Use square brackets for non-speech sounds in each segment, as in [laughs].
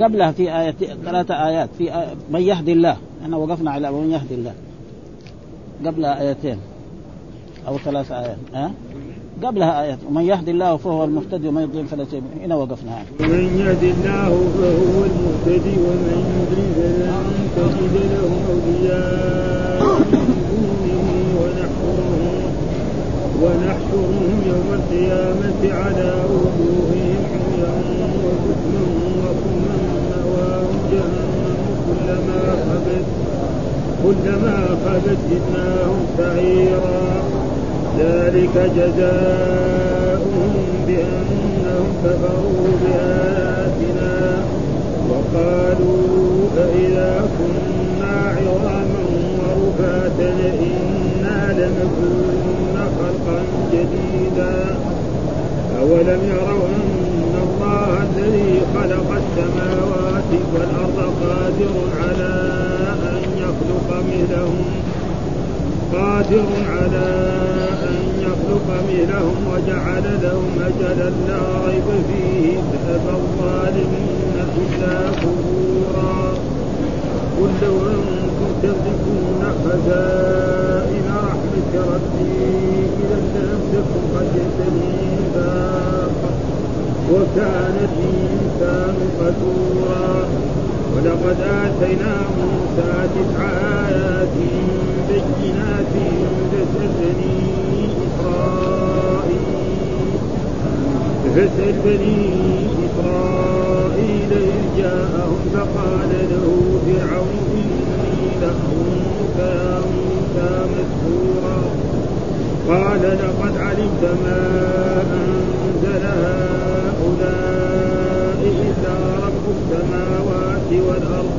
قبلها في آية ثلاثة آيات. في آية من يهدي الله. إحنا وقفنا على من يهدي الله. قبلها آيتين. أو ثلاث آيات. ها؟ أه؟ قبلها آيات. ومن يهدي الله فهو المهتدي ومن يضلل فلا هنا وقفنا ومن يهدي الله فهو المهتدي ومن يضلل فلن تجد له أولياء. ونحشرهم ونحشرهم يوم القيامة على وجوههم عميا وبكما كلما خبت كلما سعيرا. ذلك جزاؤهم بأنهم كفروا بآياتنا. وقالوا أإذا كنا عظاما ورفاتا إنا لمكون خلقا جديدا. أولم يروا أن الذي خلق السماوات والأرض قادر على أن يخلق مثلهم قادر على يخلق مثلهم وجعل لهم أجلا لا ريب فيه. فأبى الظالمين إلا كفورا قل لو أنتم تملكون خزائن رحمة ربي إذا لأمسكم خشية الإنفاق وكان الإنسان قتورا ولقد آتينا موسى تسع آيات بينات فاسأل فاسأل بني إسرائيل إذ جاءهم فقال له فرعون إني لأظنك يا موسى مسحورا. قال لقد علمت ما أنزل هؤلاء إلا رب السماوات والأرض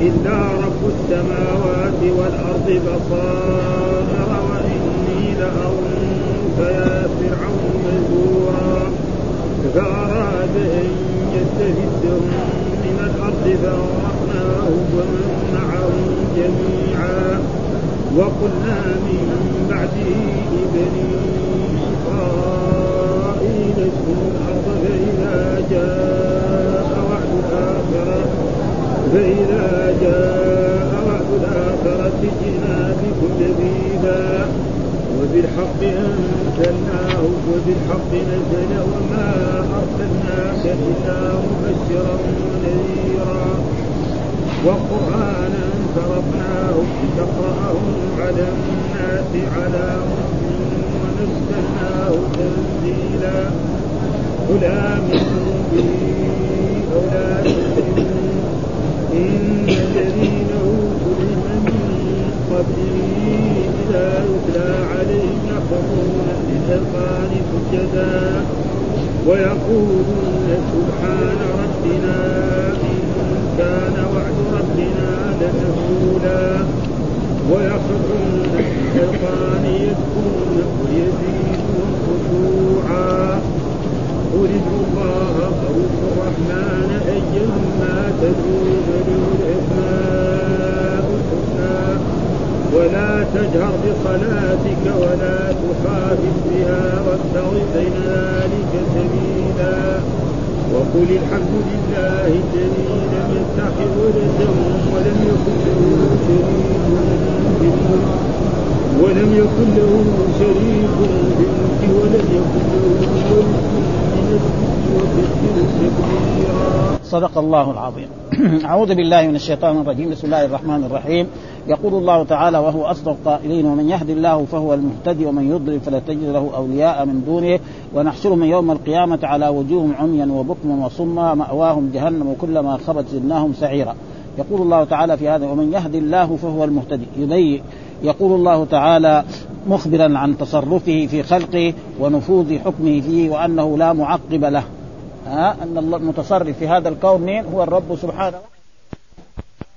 إلا رب السماوات والأرض بصائر وإني لأظنك يا فرعون مزورا فأراد أن يستفزهم من الأرض فأغرقناه ومن معه جميعا. وقلنا من بعده لبني إسرائيل اسكنوا الأرض فإذا جاء وعد الآخرة فإذا جاء وعد الآخرة جئنا بكم لذيذا وبالحق أنزلناه وبالحق نزل وما أرسلناك إلا مبشرا ونذيرا. وقرآنا فرقناه تقرأه على الناس على ونزلناه تنزيلا. آمنوا به أو لا إن الذين أوتوا من قبله إذا يتلى عليهم يخرون للأذقان سجدا ويقولون سبحان ربنا إن كان وعد ربنا لمفعولا ويخرون للأذقان يذكرون ويزيدون خشوعا قل الله أو الرحمن أيما تدعون له الأسماء الحسنى ولا تجهر بصلاتك ولا تخافت بها وابتغ بين ذلك سبيلا. وقل الحمد لله الذي لم يتخذ ولدا ولم يكن له شريك ولم يكن له شريك في الملك ولم يكن له تكبيرا صدق الله العظيم. أعوذ بالله من الشيطان الرجيم. بسم الله الرحمن الرحيم. يقول الله تعالى وهو أصدق القائلين ومن يهد الله فهو المهتدي ومن يضلل فلا تجد له أولياء من دونه ونحشرهم يوم القيامة على وجوههم عميا وبكما وصما مأواهم جهنم وكلما خبت زدناهم سعيرا. يقول الله تعالى في هذا ومن يهد الله فهو المهتدي. يبين يقول الله تعالى مخبرا عن تصرفه في خلقه ونفوذ حكمه فيه وأنه لا معقب له. ها؟ أن المتصرف في هذا الكون مين؟ هو الرب سبحانه.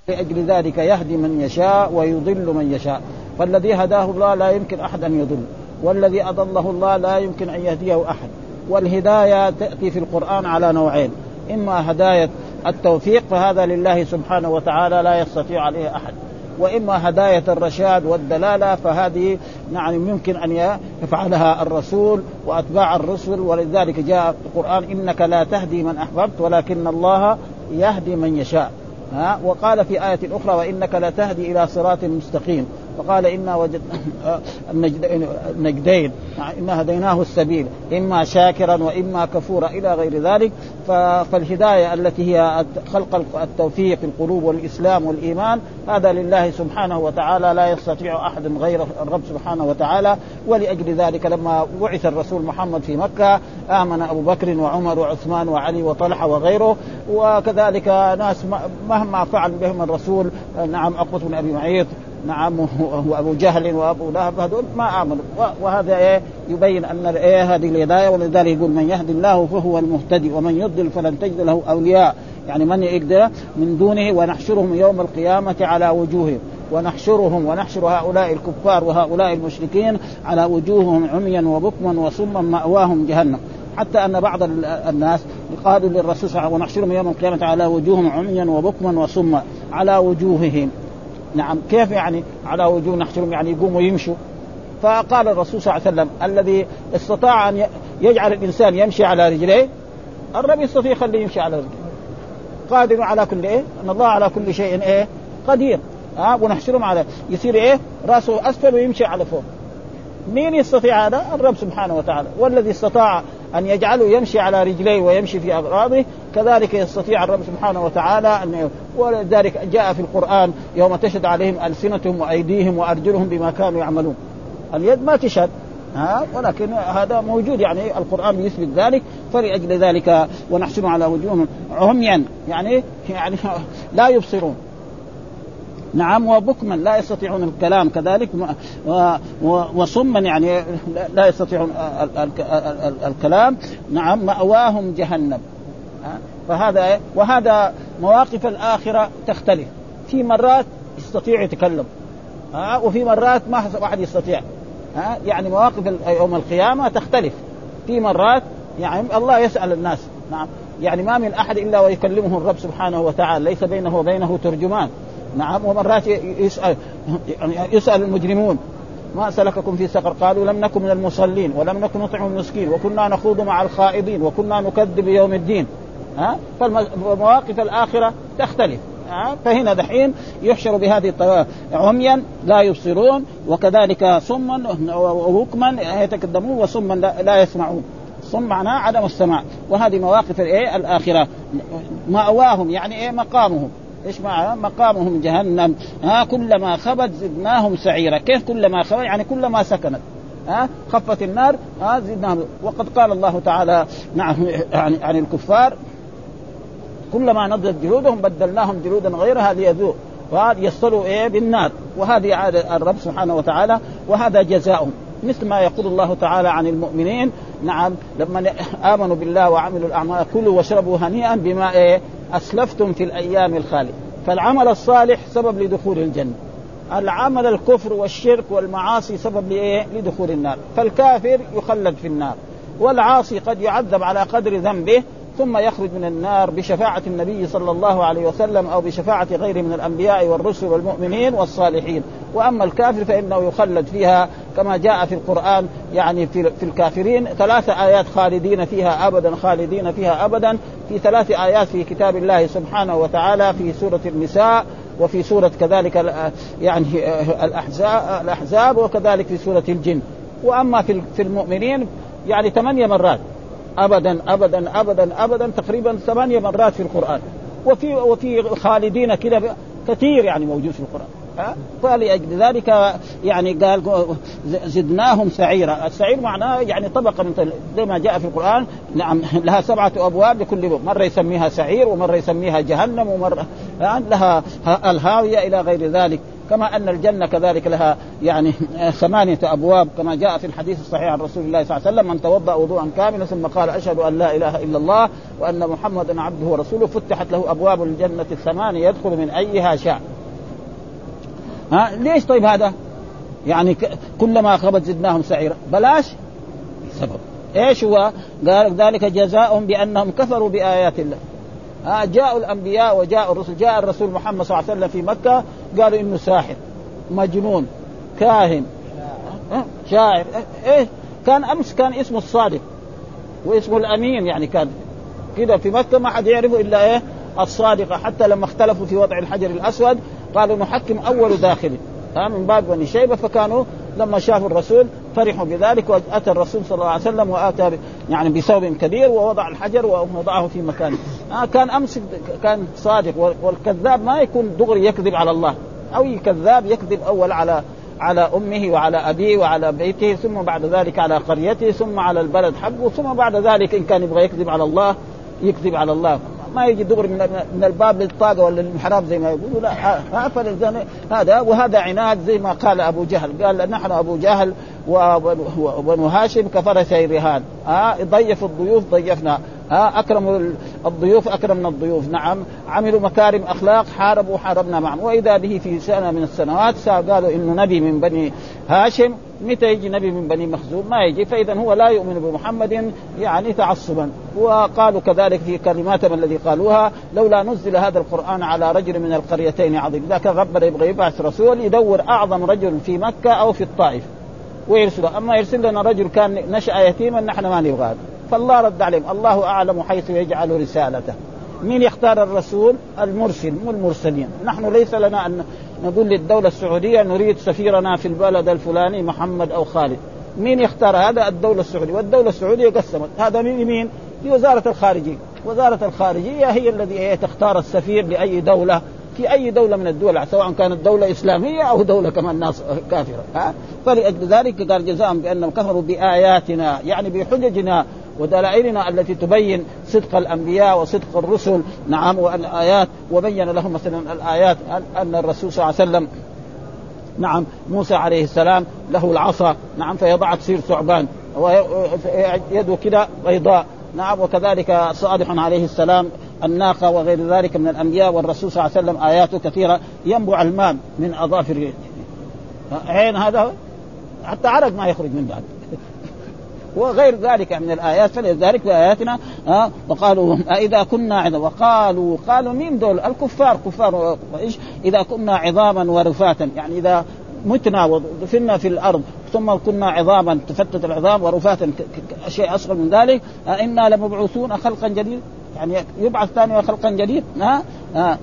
لأجل ذلك يهدي من يشاء ويضل من يشاء. فالذي هداه الله لا يمكن احد ان يضل. والذي أضله الله لا يمكن أن يهديه أحد. والهداية تأتي في القرآن على نوعين. إما هداية التوفيق فهذا لله سبحانه وتعالى لا يستطيع عليه أحد. وإما هداية الرشاد والدلالة فهذه نعم يمكن أن يفعلها الرسول وأتباع الرسل. ولذلك جاء القرآن إنك لا تهدي من أحببت ولكن الله يهدي من يشاء. ها وقال في آية أخرى وإنك لتهدي إلى صراط مستقيم. وقال إنا وجد [laughs] النجدين إنا هديناه السبيل. إما شاكرا وإما كفورا إلى غير ذلك. فالهداية التي هي خلق التوفيق في القلوب والإسلام والإيمان هذا لله سبحانه وتعالى لا يستطيع أحد غير الرب سبحانه وتعالى. ولأجل ذلك لما بعث الرسول محمد في مكة آمن أبو بكر وعمر وعثمان وعلي وطلحة وغيره. وكذلك ناس مهما فعل بهم الرسول نعم عقبة بن أبي معيط نعم وابو جهل وأبو لهب هذول ما آمنوا. وهذا إيه يبين أن إيه هذه الهداية ولذلك يقول من يهدي الله فهو المهتدي ومن يضلل فلن تجد له أولياء. يعني من يقدر من دونه ونحشرهم يوم القيامة على وجوههم. ونحشرهم ونحشر هؤلاء الكفار وهؤلاء المشركين على وجوههم عميا وبكما وصما مأواهم جهنم. حتى أن بعض الناس قالوا للرسول صلى الله عليه وسلم ونحشرهم يوم القيامة على وجوههم عميا وبكما وصما على وجوههم. نعم كيف يعني على وجوه نحشرهم؟ يعني يقوموا يمشوا فقال الرسول صلى الله عليه وسلم الذي استطاع أن يجعل الإنسان يمشي على رجليه الرب يستطيع يخليه يمشي على رجليه. قادر على كل إيه؟ أن الله على كل شيء إيه؟ قدير. ها؟ أه؟ ونحشرهم على يصير إيه؟ رأسه أسفل ويمشي على فوق. مين يستطيع هذا؟ الرب سبحانه وتعالى. والذي استطاع أن يجعله يمشي على رجليه ويمشي في أغراضه كذلك يستطيع الرب سبحانه وتعالى أن ولذلك جاء في القرآن يوم تشهد عليهم ألسنتهم وأيديهم وأرجلهم بما كانوا يعملون. اليد ما تشهد ها؟ ولكن هذا موجود يعني القرآن يثبت ذلك فلأجل ذلك ونحسن على وجوههم عميا يعني يعني [laughs] لا يبصرون. نعم وبكما لا يستطيعون الكلام كذلك وصما يعني لا يستطيعون الكلام. نعم مأواهم جهنم. فهذا وهذا مواقف الآخرة تختلف. في مرات يستطيع يتكلم وفي مرات ما واحد يستطيع يعني مواقف يوم القيامة تختلف. في مرات يعني الله يسأل الناس نعم. يعني ما من أحد إلا ويكلمه الرب سبحانه وتعالى ليس بينه وبينه ترجمان. نعم ومرات يسأل يعني يسأل المجرمون ما سلككم في سقر؟ قالوا لم نكن من المصلين ولم نكن نطعم المسكين وكنا نخوض مع الخائضين وكنا نكذب بيوم الدين. ها؟ فالمواقف الآخرة تختلف فهنا دحين يحشر بهذه الطريقة عميا لا يبصرون وكذلك صما وبكما يتقدمون وصما لا يسمعون. صم معناه عدم السماع وهذه مواقف الإيه؟ الآخرة مأواهم يعني إيه؟ مقامهم. إيش معنى مقامهم جهنم؟ ها كلما خبت زدناهم سعيرا. كيف كلما خبت؟ يعني كلما سكنت. ها خفت النار ها زدناهم. وقد قال الله تعالى نعم يعني عن الكفار كلما نضجت جلودهم بدلناهم جلودا غيرها ليذوق. يصلوا إيه؟ بالنار. وهذه عاده الرب سبحانه وتعالى وهذا جزاؤهم. مثل ما يقول الله تعالى عن المؤمنين نعم لما آمنوا بالله وعملوا الأعمال كلوا واشربوا هنيئا بما إيه؟ أسلفتم في الأيام الخالية. فالعمل الصالح سبب لدخول الجنة. العمل الكفر والشرك والمعاصي سبب لإيه؟ لدخول النار، فالكافر يخلد في النار، والعاصي قد يعذب على قدر ذنبه ثم يخرج من النار بشفاعة النبي صلى الله عليه وسلم أو بشفاعة غيره من الأنبياء والرسل والمؤمنين والصالحين. وأما الكافر فإنه يخلد فيها كما جاء في القرآن يعني في, الكافرين. ثلاث آيات خالدين فيها أبدا خالدين فيها أبدا. في ثلاث آيات في كتاب الله سبحانه وتعالى في سورة النساء وفي سورة كذلك يعني الأحزاب, الأحزاب وكذلك في سورة الجن. وأما في المؤمنين يعني ثمانية مرات. ابدا ابدا ابدا ابدا تقريبا ثمانية مرات في القرآن. وفي وفي خالدين كذا كثير يعني موجود في القرآن. فلأجل ذلك يعني قال زدناهم سعيرا. السعير معناه يعني طبقة من زي ما جاء في القرآن. نعم لها سبعة أبواب لكل باب مرة يسميها سعير ومرة يسميها جهنم ومرة لها الهاوية إلى غير ذلك. كما أن الجنة كذلك لها يعني [laughs] ثمانية أبواب كما جاء في الحديث الصحيح عن رسول الله صلى الله عليه وسلم من توضأ وضوءا كاملا ثم قال أشهد أن لا إله إلا الله وأن محمدا عبده ورسوله فتحت له أبواب الجنة الثمانية يدخل من أيها شاء. ها ليش طيب هذا؟ يعني كلما خبت زدناهم سعيرا. بلاش. سبب. إيش هو؟ قال ذلك جزاؤهم بأنهم كفروا بآيات الله. ها جاءوا الأنبياء وجاءوا الرسل جاء الرسول محمد صلى الله عليه وسلم في مكة قالوا إنه ساحر مجنون كاهن شاعر إيه؟ كان أمس كان اسمه الصادق واسمه الأمين يعني كان كده في مكة ما حد يعرفه إلا إيه؟ الصادقه حتى لما اختلفوا في وضع الحجر الأسود قالوا نحكم أول داخل من باب بني شيبة فكانوا لما شافوا الرسول فرحوا بذلك وأتى الرسول صلى الله عليه وسلم وآتى يعني بثوب كبير ووضع الحجر ووضعه في مكانه. آه كان أمس كان صادق والكذاب ما يكون دغري يكذب على الله. أو كذاب يكذب أول على على أمه وعلى أبيه وعلى بيته ثم بعد ذلك على قريته ثم على البلد حقه ثم بعد ذلك إن كان يبغى يكذب على الله يكذب على الله. ما يجي دغري من الباب للطاقة ولا للمحراب زي ما يقولوا لا هذا وهذا عناد زي ما قال أبو جهل. قال نحن أبو جهل وبنو هاشم كفرسي رهان ها ضيف الضيوف ضيفنا. ها اكرموا الضيوف اكرمنا الضيوف. نعم. عملوا مكارم أخلاق حاربوا حاربنا معهم. وإذا به في سنه من السنوات قالوا إنه نبي من بني هاشم. متى يجي نبي من بني مخزوم؟ ما يجي فاذا هو لا يؤمن بمحمد يعني تعصبا. وقالوا كذلك في كلماتهم الذي قالوها لولا نزل هذا القرآن على رجل من القريتين عظيم. اذا كان ربنا يبغى يبعث رسول يدور أعظم رجل في مكة أو في الطائف ويرسله. أما يرسل لنا رجل كان نشأ يتيما نحن ما نبغاه فالله رد عليهم. الله أعلم حيث يجعل رسالته. مين يختار الرسول؟ المرسل مو المرسلين. نحن ليس لنا أن نقول للدولة السعودية نريد سفيرنا في البلد الفلاني محمد أو خالد. مين يختار؟ هذا الدولة السعودية. والدولة السعودية قسمت. هذا من مين لوزاره الخارجية. وزارة الخارجية هي الذي تختار السفير لأي دولة في أي دولة من الدول سواء كانت دولة إسلامية أو دولة كمان ناس كافرة. ها؟ فلأجل ذلك قال جزاء بأنهم كفروا بآياتنا يعني بحججنا ودلائلنا التي تبين صدق الأنبياء وصدق الرسل. نعم والايات وبين لهم مثلا الآيات أن الرسول صلى الله عليه وسلم نعم موسى عليه السلام له العصا. نعم فيضع تصير ثعبان. ويده كده بيضاء. نعم وكذلك صالح عليه السلام الناقة وغير ذلك من الأنبياء والرسول صلى الله عليه وسلم آياته كثيرة. ينبع الماء من أظافر. عين هذا حتى عرق ما يخرج من بعد. وغير ذلك من الآيات فلذلك في آياتنا ها وقالوا [laughs] إذا كنا عظاما وقالوا قالوا مين دول؟ الكفار كفار إيش إذا كنا عظاما ورفاتا يعني إذا متنا ودفنا في الأرض ثم كنا عظاما تفتت العظام ورفاتا شيء أصغر من ذلك إنا لمبعوثون خلقا جديدا يعني يبعث ثاني خلقا جديد ها, ها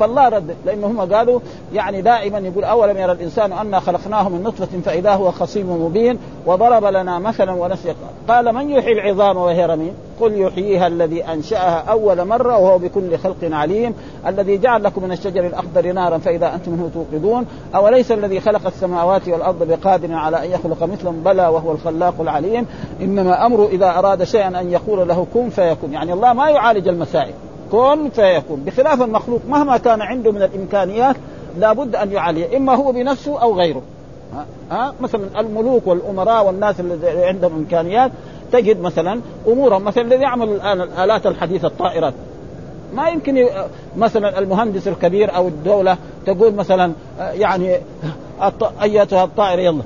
فالله رد. لأن هم قالوا يعني دائما يقول أولم يرى الإنسان انا خلقناه من نطفة فإذا هو خصيم مبين وضرب لنا مثلا ونسي. قال من يحيي العظام وهي رميم؟ قل يحييها الذي أنشأها أول مرة وهو بكل خلق عليم. الذي جعل لكم من الشجر الأخضر نارا فإذا أنتم منه توقدون. أوليس الذي خلق السماوات والأرض بقادر على أن يخلق مثلهم؟ بلى وهو الخلاق العليم. إنما أمره إذا أراد شيئا أن يقول له كن فيكون. يعني الله ما يعالج المسائل. كن فيكون. بخلاف المخلوق مهما كان عنده من الإمكانيات لابد أن يعالج إما هو بنفسه أو غيره. ها, ها؟ مثلا الملوك والأمراء والناس اللي عندهم إمكانيات تجد مثلا أمورهم مثلا الذي يعمل الآن الآلات الحديثة الطائرات. ما يمكن مثلا المهندس الكبير أو الدولة تقول مثلا يعني أيتها الطائرة يلا.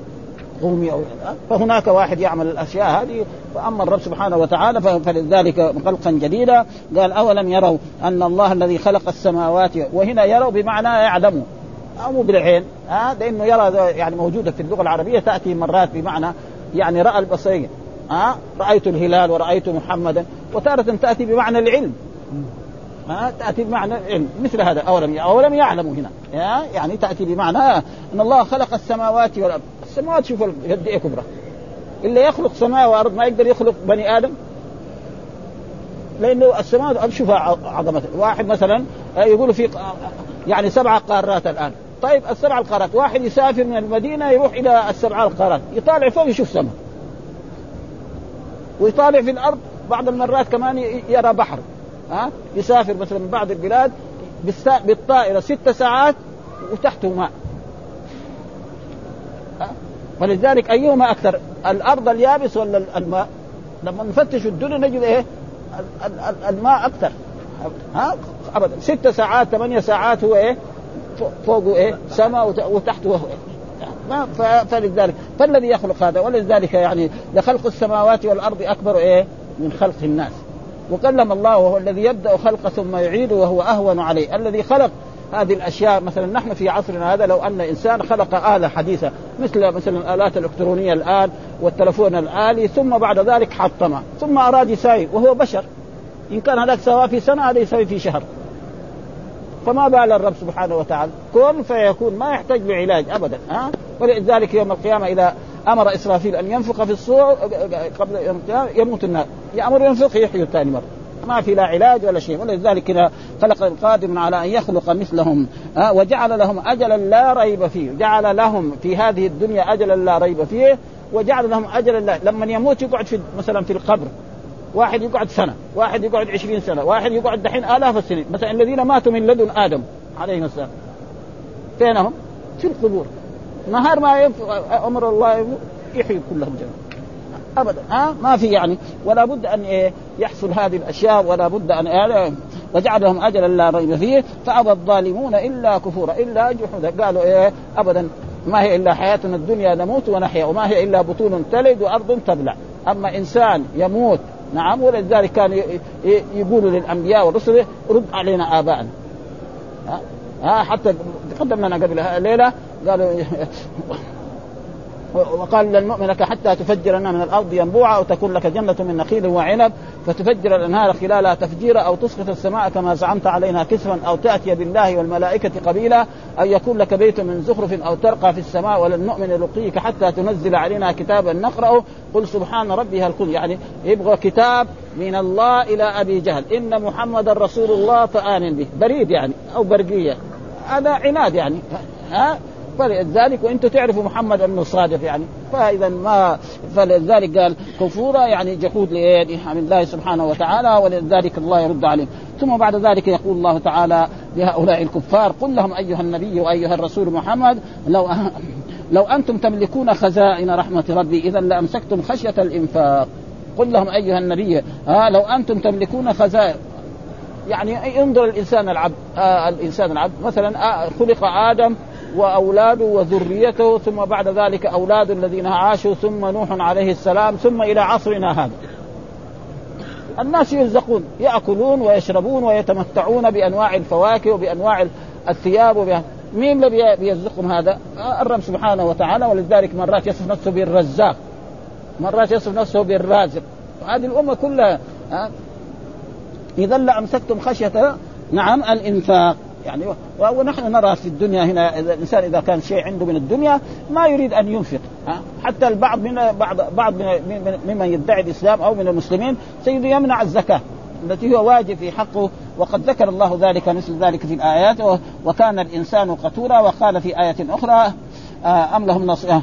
قومي أو فهناك واحد يعمل الأشياء هذه فأما الرب سبحانه وتعالى فلذلك خلقا جديدا قال أولم يروا أن الله الذي خلق السماوات وهنا يروا بمعنى يعلموا أو بالعين. ها لأنه يرى يعني موجودة في اللغة العربية تأتي مرات بمعنى يعني رأى البصير. ها رأيت الهلال ورأيت محمدا وتارة تأتي بمعنى العلم. ها تأتي بمعنى العلم. مثل هذا أولم أولم يعلموا هنا. يعني تأتي بمعنى أن الله خلق السماوات والأرض. السماوات شوف قد إيه كبرى إلا يخلق سماء وأرض ما يقدر يخلق بني آدم. لأنه السماء شوف عظمته واحد مثلا يقولوا في يعني سبع قارات الآن. طيب السبع القارات. واحد يسافر من المدينة يروح إلى السبع القارات. يطالع فوق يشوف سماء. ويطالع في الأرض بعض المرات كمان يرى بحر. ها؟ يسافر مثلا من بعض البلاد بالطائرة ست ساعات وتحته ماء. ولذلك أيهما أكثر الأرض اليابس ولا الماء؟ لما نفتش الدنيا نجد إيه؟ الماء أكثر. ها؟ ابدا. ست ساعات ثمانية ساعات هو إيه؟ فوقه إيه؟ سماء وتحته هو إيه؟ فلذلك. فالذي يخلق هذا؟ ولذلك يعني لخلق السماوات والأرض أكبر إيه؟ من خلق الناس. وكلم الله وهو الذي يبدأ خلقه ثم يعيد وهو أهون عليه. الذي خلق هذه الأشياء مثلا نحن في عصرنا هذا لو أن إنسان خلق آلة حديثة مثل مثلا الآلات الإلكترونية الآن والتلفون الآلي ثم بعد ذلك حطمه ثم أراد يساوي وهو بشر. إن كان هذاك سواء في سنة هذا يسوي في شهر. فما بال الرب سبحانه وتعالى؟ كن فيكون ما يحتاج لعلاج ابدا ها؟ ولذلك يوم القيامة إذا أمر إسرافيل أن ينفخ في الصور قبل يوم القيامة يموت الناس. يأمر ينفخ يحيي ثاني مرة. ما في لا علاج ولا شيء. ولذلك خلق القادر على أن يخلق مثلهم ها وجعل لهم أجلا لا ريب فيه. جعل لهم في هذه الدنيا أجلا لا ريب فيه وجعل لهم أجلا لا. لما يموت يقعد في مثلا في القبر. واحد يقعد سنة واحد يقعد عشرين سنة واحد يقعد دحين آلاف السنين. مثلا الذين ماتوا من لدن آدم عليه السلام. فينهم؟ في القبور. نهار ما أمر الله يحيي كلهم جميعا. ابدا. ها؟ ما في يعني. ولا بد أن إيه يحصل هذه الأشياء ولا بد أن إيه وجعل لهم اجلا لا ريب فيه. فأبى الظالمون إلا كفورا إلا جحودا قالوا إيه ابدا. ما هي إلا حياتنا الدنيا نموت ونحيا وما هي إلا بطون تلد وأرض تبلع. أما إنسان يموت نعم ولذلك كان يقولوا للأنبياء والرسل رد علينا آباءنا. ها؟ حتى تقدم لنا قبل ليلة قالوا وقال لن نؤمن لك حتى تفجر لنا من الأرض ينبوعا أو تكون لك جنة من نخيل وعنب فتفجر الأنهار خلالها تفجيرا أو تسقط السماء كما زعمت علينا كسفا أو تأتي بالله والملائكة قبيلا أو يكون لك بيت من زخرف أو ترقى في السماء ولن نؤمن لقيك حتى تنزل علينا كتابا نقرأه. قل سبحان ربي هل كن يعني يبغى كتاب من الله إلى أبي جهل. إن محمدا رسول الله فآمن به. بريد يعني أو برقية. هذا عناد يعني. ها؟ فلذلك وأنتم تعرفوا محمد انه صادق يعني. فإذا ما فلذلك قال كفورا يعني جحود لنعم الله سبحانه وتعالى ولذلك الله يرد عليهم. ثم بعد ذلك يقول الله تعالى لهؤلاء الكفار قل لهم أيها النبي وأيها الرسول محمد لو لو أنتم تملكون خزائن رحمة ربي إذا لأمسكتم خشية الإنفاق. قل لهم أيها النبي ها لو أنتم تملكون خزائن يعني انظر الإنسان العبد آه الإنسان العبد. مثلا آه خلق آدم وأولاده وذريته ثم بعد ذلك أولاد الذين عاشوا ثم نوح عليه السلام ثم إلى عصرنا هذا. الناس يرزقون يأكلون ويشربون ويتمتعون بأنواع الفواكه وبأنواع الثياب وبأ... مين الذي بيرزقهم هذا؟ الرب سبحانه وتعالى ولذلك مرات يصف نفسه بالرزاق. مرات يصف نفسه بالرازق. هذه الأمة كلها إذا لأمسكتم خشية نعم الإنفاق. يعني ونحن نرى في الدنيا هنا إذا الإنسان إذا كان شيء عنده من الدنيا ما يريد أن ينفق حتى البعض من بعض بعض ممن يدعي الإسلام أو من المسلمين سيد يمنع الزكاة التي هو واجب في حقه وقد ذكر الله ذلك مثل ذلك في الآيات وكان الإنسان قتورا وقال في آية أخرى أم لهم نصيحة؟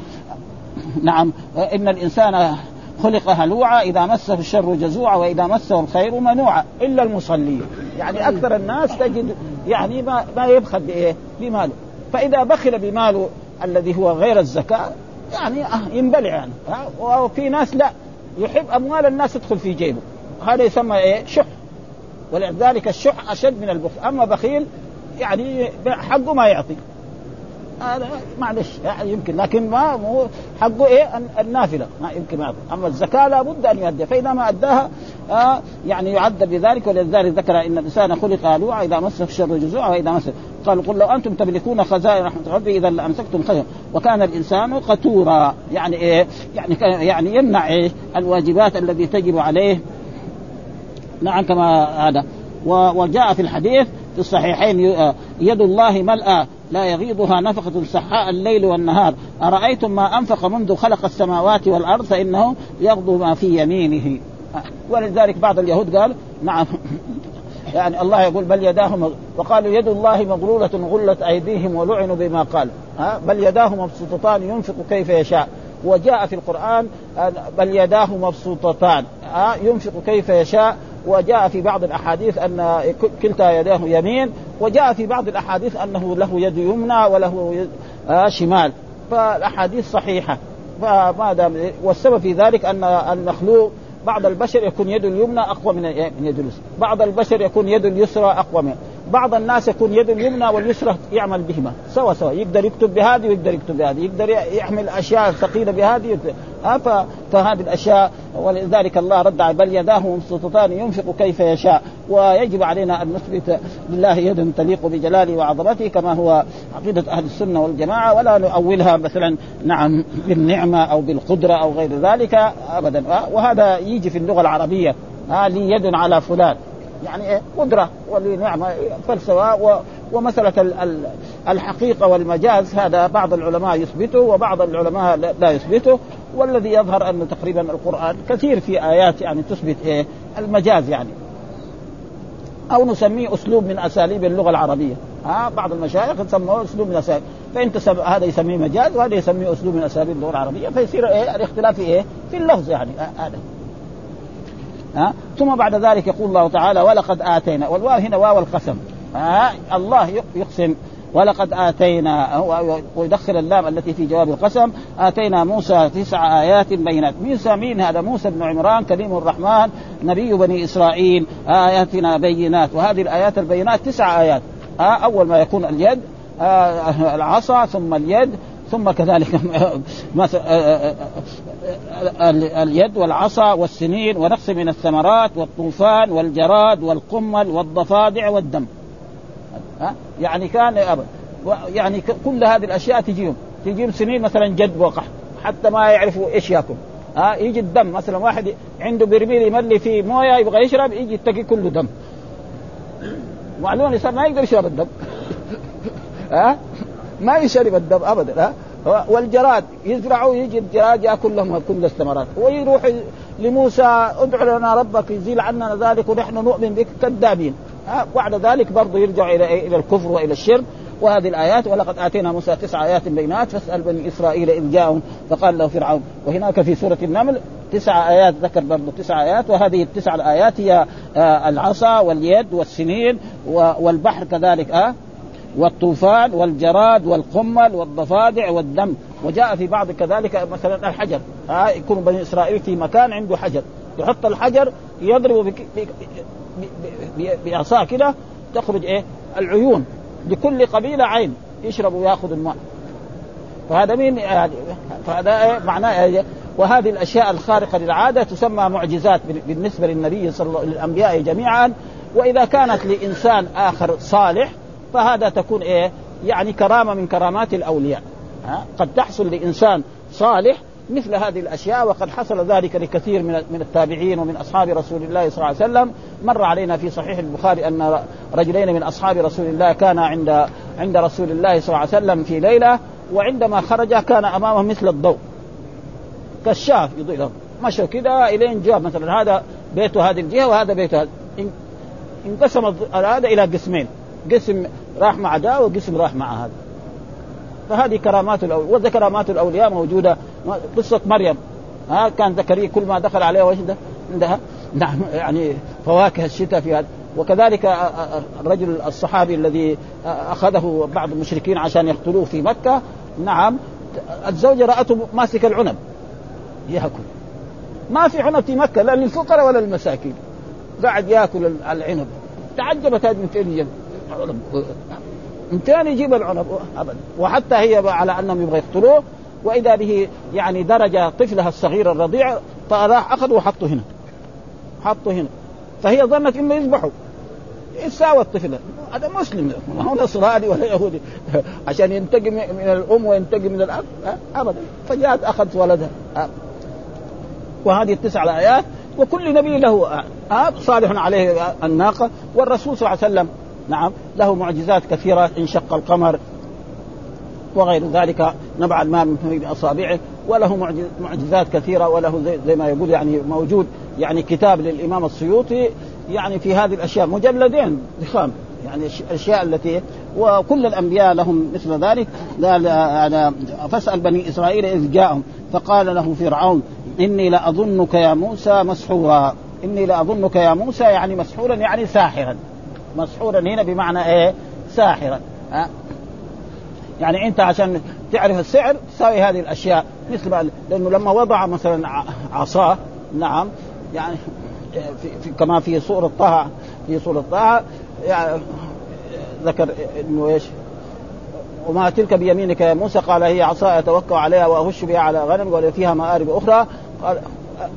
نعم إن الإنسان خلق هلوعا إذا مسه الشر جزوعا وإذا مسه الخير منوعا إلا المصلين. يعني أكثر الناس تجد يعني ما ما يبخل بإيه؟ بماله. فإذا بخل بماله الذي هو غير الزكاة يعني ينبلع يعني. وفي ناس لا. يحب أموال الناس تدخل في جيبه. هذا يسمى إيه؟ شح. ولذلك الشح أشد من البخل. أما بخيل يعني حقه ما يعطي. هذا معلش يعني يمكن لكن ما مو حقه إيه؟ النافلة. ما يمكن ما أما الزكاة لابد أن يؤديها. فإذا ما أداها آه يعني يعذب بذلك ولذلك ذكر إن الإنسان خلق هلوعا إذا مسه الشر جزوعا وإذا مسه. قال قل لو أنتم تملكون خزائن رحمة ربي إذا لأمسكتم خيرا وكان الإنسان قتورا. يعني إيه؟ يعني يعني يمنع إيه؟ الواجبات التي تجب عليه. نعم كما هذا. وجاء في الحديث في الصحيحين يد الله ملأى. لا يغيضها نفقة سحاء الليل والنهار. أرأيتم ما أنفق منذ خلق السماوات والأرض فإنه يغضو ما في يمينه. ولذلك بعض اليهود قال نعم. [laughs] يعني الله يقول بل يداه وقالوا يد الله مغلولة غلت أيديهم ولعنوا بما قال. ها؟ بل يداه مبسوطتان ينفق كيف يشاء. وجاء في القرآن بل يداه مبسوطتان. ها؟ ينفق كيف يشاء. وجاء في بعض الأحاديث أن كلتا يداه يمين وجاء في بعض الأحاديث أنه له يد يمنى وله يد آه شمال. فالأحاديث صحيحة. فما دام والسبب في ذلك أن المخلوق بعض البشر يكون يد اليمنى أقوى من يد اليسرى، بعض البشر يكون يد اليسرى أقوى من بعض الناس يكون يد اليمنى واليسرى يعمل بهما. سوا سوا. يقدر يكتب بهذه ويقدر يكتب بهذه. يقدر يحمل أشياء ثقيلة بهذه فهذه الأشياء. ولذلك الله رد على بل يداه مبسوطتان. ينفق كيف يشاء. ويجب علينا أن نثبت لله يد تليق بجلاله وعظمته كما هو عقيدة أهل السنة والجماعة. ولا نؤولها مثلا نعم بالنعمة أو بالقدرة أو غير ذلك ابدا. وهذا يجي في اللغة العربية. ها لي يد على فلان. يعني إيه؟ قدرة ولنعمه فلسفة ومسألة الحقيقة والمجاز هذا بعض العلماء يثبته وبعض العلماء لا يثبته والذي يظهر انه تقريبا القرآن كثير في آيات يعني تثبت إيه؟ المجاز يعني. أو نسميه أسلوب من أساليب اللغة العربية. ها بعض المشايخ يسموه أسلوب من أساليب. فانت سب... هذا يسميه مجاز وهذا يسميه أسلوب من أساليب اللغة العربية فيصير إيه؟ الاختلاف في إيه؟ في اللفظ يعني هذا ها؟ ثم بعد ذلك يقول الله تعالى ولقد آتينا والواو هنا واو القسم. ها؟ الله يقسم. ولقد آتينا ويدخل اللام التي في جواب القسم. آتينا موسى تسع آيات بينات. موسى مين هذا؟ موسى بن عمران كريم الرحمن نبي بني إسرائيل. آياتنا بينات. وهذه الآيات البينات تسع آيات. أول ما يكون اليد العصا ثم اليد ثم كذلك [laughs] اليد والعصا والسنين ونقص من الثمرات والطوفان والجراد والقمل والضفادع والدم. يعني كان يعني كل هذه الأشياء تجيهم. تجيهم سنين مثلا جد وقح حتى ما يعرفوا إيش يأكل. ها؟ يجي الدم. مثلا واحد عنده برميل يملي فيه موية يبغى يشرب يجي يتقي كله دم. معلوم الانسان ما يقدر يشرب الدم. [laughs] ها؟ ما يشرب الدم ابدا ها؟ والجراد يزرعوا يجي الجراد يأكل لهم كل الثمرات. ويروح لموسى ادع لنا ربك يزيل عنا ذلك ونحن نؤمن بك كذابين بعد ذلك برضه يرجع إلى إلى الكفر وإلى الشرك. وهذه الآيات ولقد آتينا موسى تسع آيات بينات فاسأل بني إسرائيل إذ جاءهم فقال له فرعون وهناك في سورة النمل تسع آيات ذكر برضه تسع آيات وهذه التسع الآيات هي آه العصا واليد والسنين والبحر كذلك والطوفان والجراد والقمل والضفادع والدم. وجاء في بعض كذلك مثلا الحجر. آه يكون بني إسرائيل في مكان عنده حجر. يحط الحجر يضرب بعصا كده تخرج إيه؟ العيون. لكل قبيلة عين. يشرب ويأخذ الماء. فهذا مين؟ فهذا إيه؟ معناه إيه؟ وهذه الأشياء الخارقة للعادة تسمى معجزات بالنسبة للنبي صلى الله للأنبياء جميعا. وإذا كانت لإنسان آخر صالح فهذا تكون إيه؟ يعني كرامة من كرامات الأولياء. ها؟ قد تحصل لإنسان صالح مثل هذه الأشياء وقد حصل ذلك لكثير من من التابعين ومن أصحاب رسول الله صلى الله عليه وسلم. مر علينا في صحيح البخاري أن رجلين من أصحاب رسول الله كانا عند عند رسول الله صلى الله عليه وسلم في ليلة وعندما خرج كان امامه مثل الضوء. كشاف يضيء له مشوا كذا إلين جاء مثلا هذا بيته هذه الجهة وهذا بيته انقسم هذا إلى قسمين. قسم راح مع ده وقسم راح مع هذا. فهذه كرامات الاولياء وكرامات الأولياء موجودة. قصة مريم. ها كان زكريا كل ما دخل عليها وش عندها؟ نعم يعني فواكه الشتاء في هذا. وكذلك الرجل الصحابي الذي أخذه بعض المشركين عشان يقتلوه في مكة. نعم الزوجة رأته ماسك العنب. يأكل. ما في عنب في مكة لا للفقراء ولا للمساكين. قاعد يأكل العنب. تعجبت هذه من فين من فين يجيب العنب ابدا وحتى هي على أنهم يبغى يقتلوه. وإذا به يعني درج طفلها الصغير الرضيع فراح اخذه وحطه هنا. حطه هنا. فهي ظنت إنه يذبحه. إيش ساوى الطفل. هذا مسلم. ما هو نصراني ولا يهودي. عشان ينتقم من الأم وينتقم من الأب. ابدا. فجاءت أخذت ولدها. وهذه التسع الآيات. وكل نبي له صالح عليه الناقة. والرسول صلى الله عليه وسلم نعم له معجزات كثيره انشق القمر وغير ذلك نبع الماء من باصابعه وله معجزات كثيرة وله زي, زي ما يقول يعني موجود يعني كتاب للإمام السيوطي يعني في هذه الأشياء مجلدين ضخام يعني الأشياء التي وكل الأنبياء لهم مثل ذلك. قال فاسأل بني إسرائيل إذ جاءهم فقال له فرعون إني لأظنك يا موسى مسحورا إني لأظنك يا موسى يعني مسحورا يعني ساحرا. مسحورا هنا بمعنى إيه؟ ساحرا. ها؟ يعني أنت عشان تعرف السحر تساوي هذه الأشياء. مثل ما لأنه لما وضع مثلا عصاه نعم يعني في, في كما في سورة طه في سورة طه يعني ذكر إنه إيش؟ وما تلك بيمينك يا موسى؟ قال هي عصاي اتوكا عليها وأهش بها على غنم ولا فيها مآرب أخرى. قال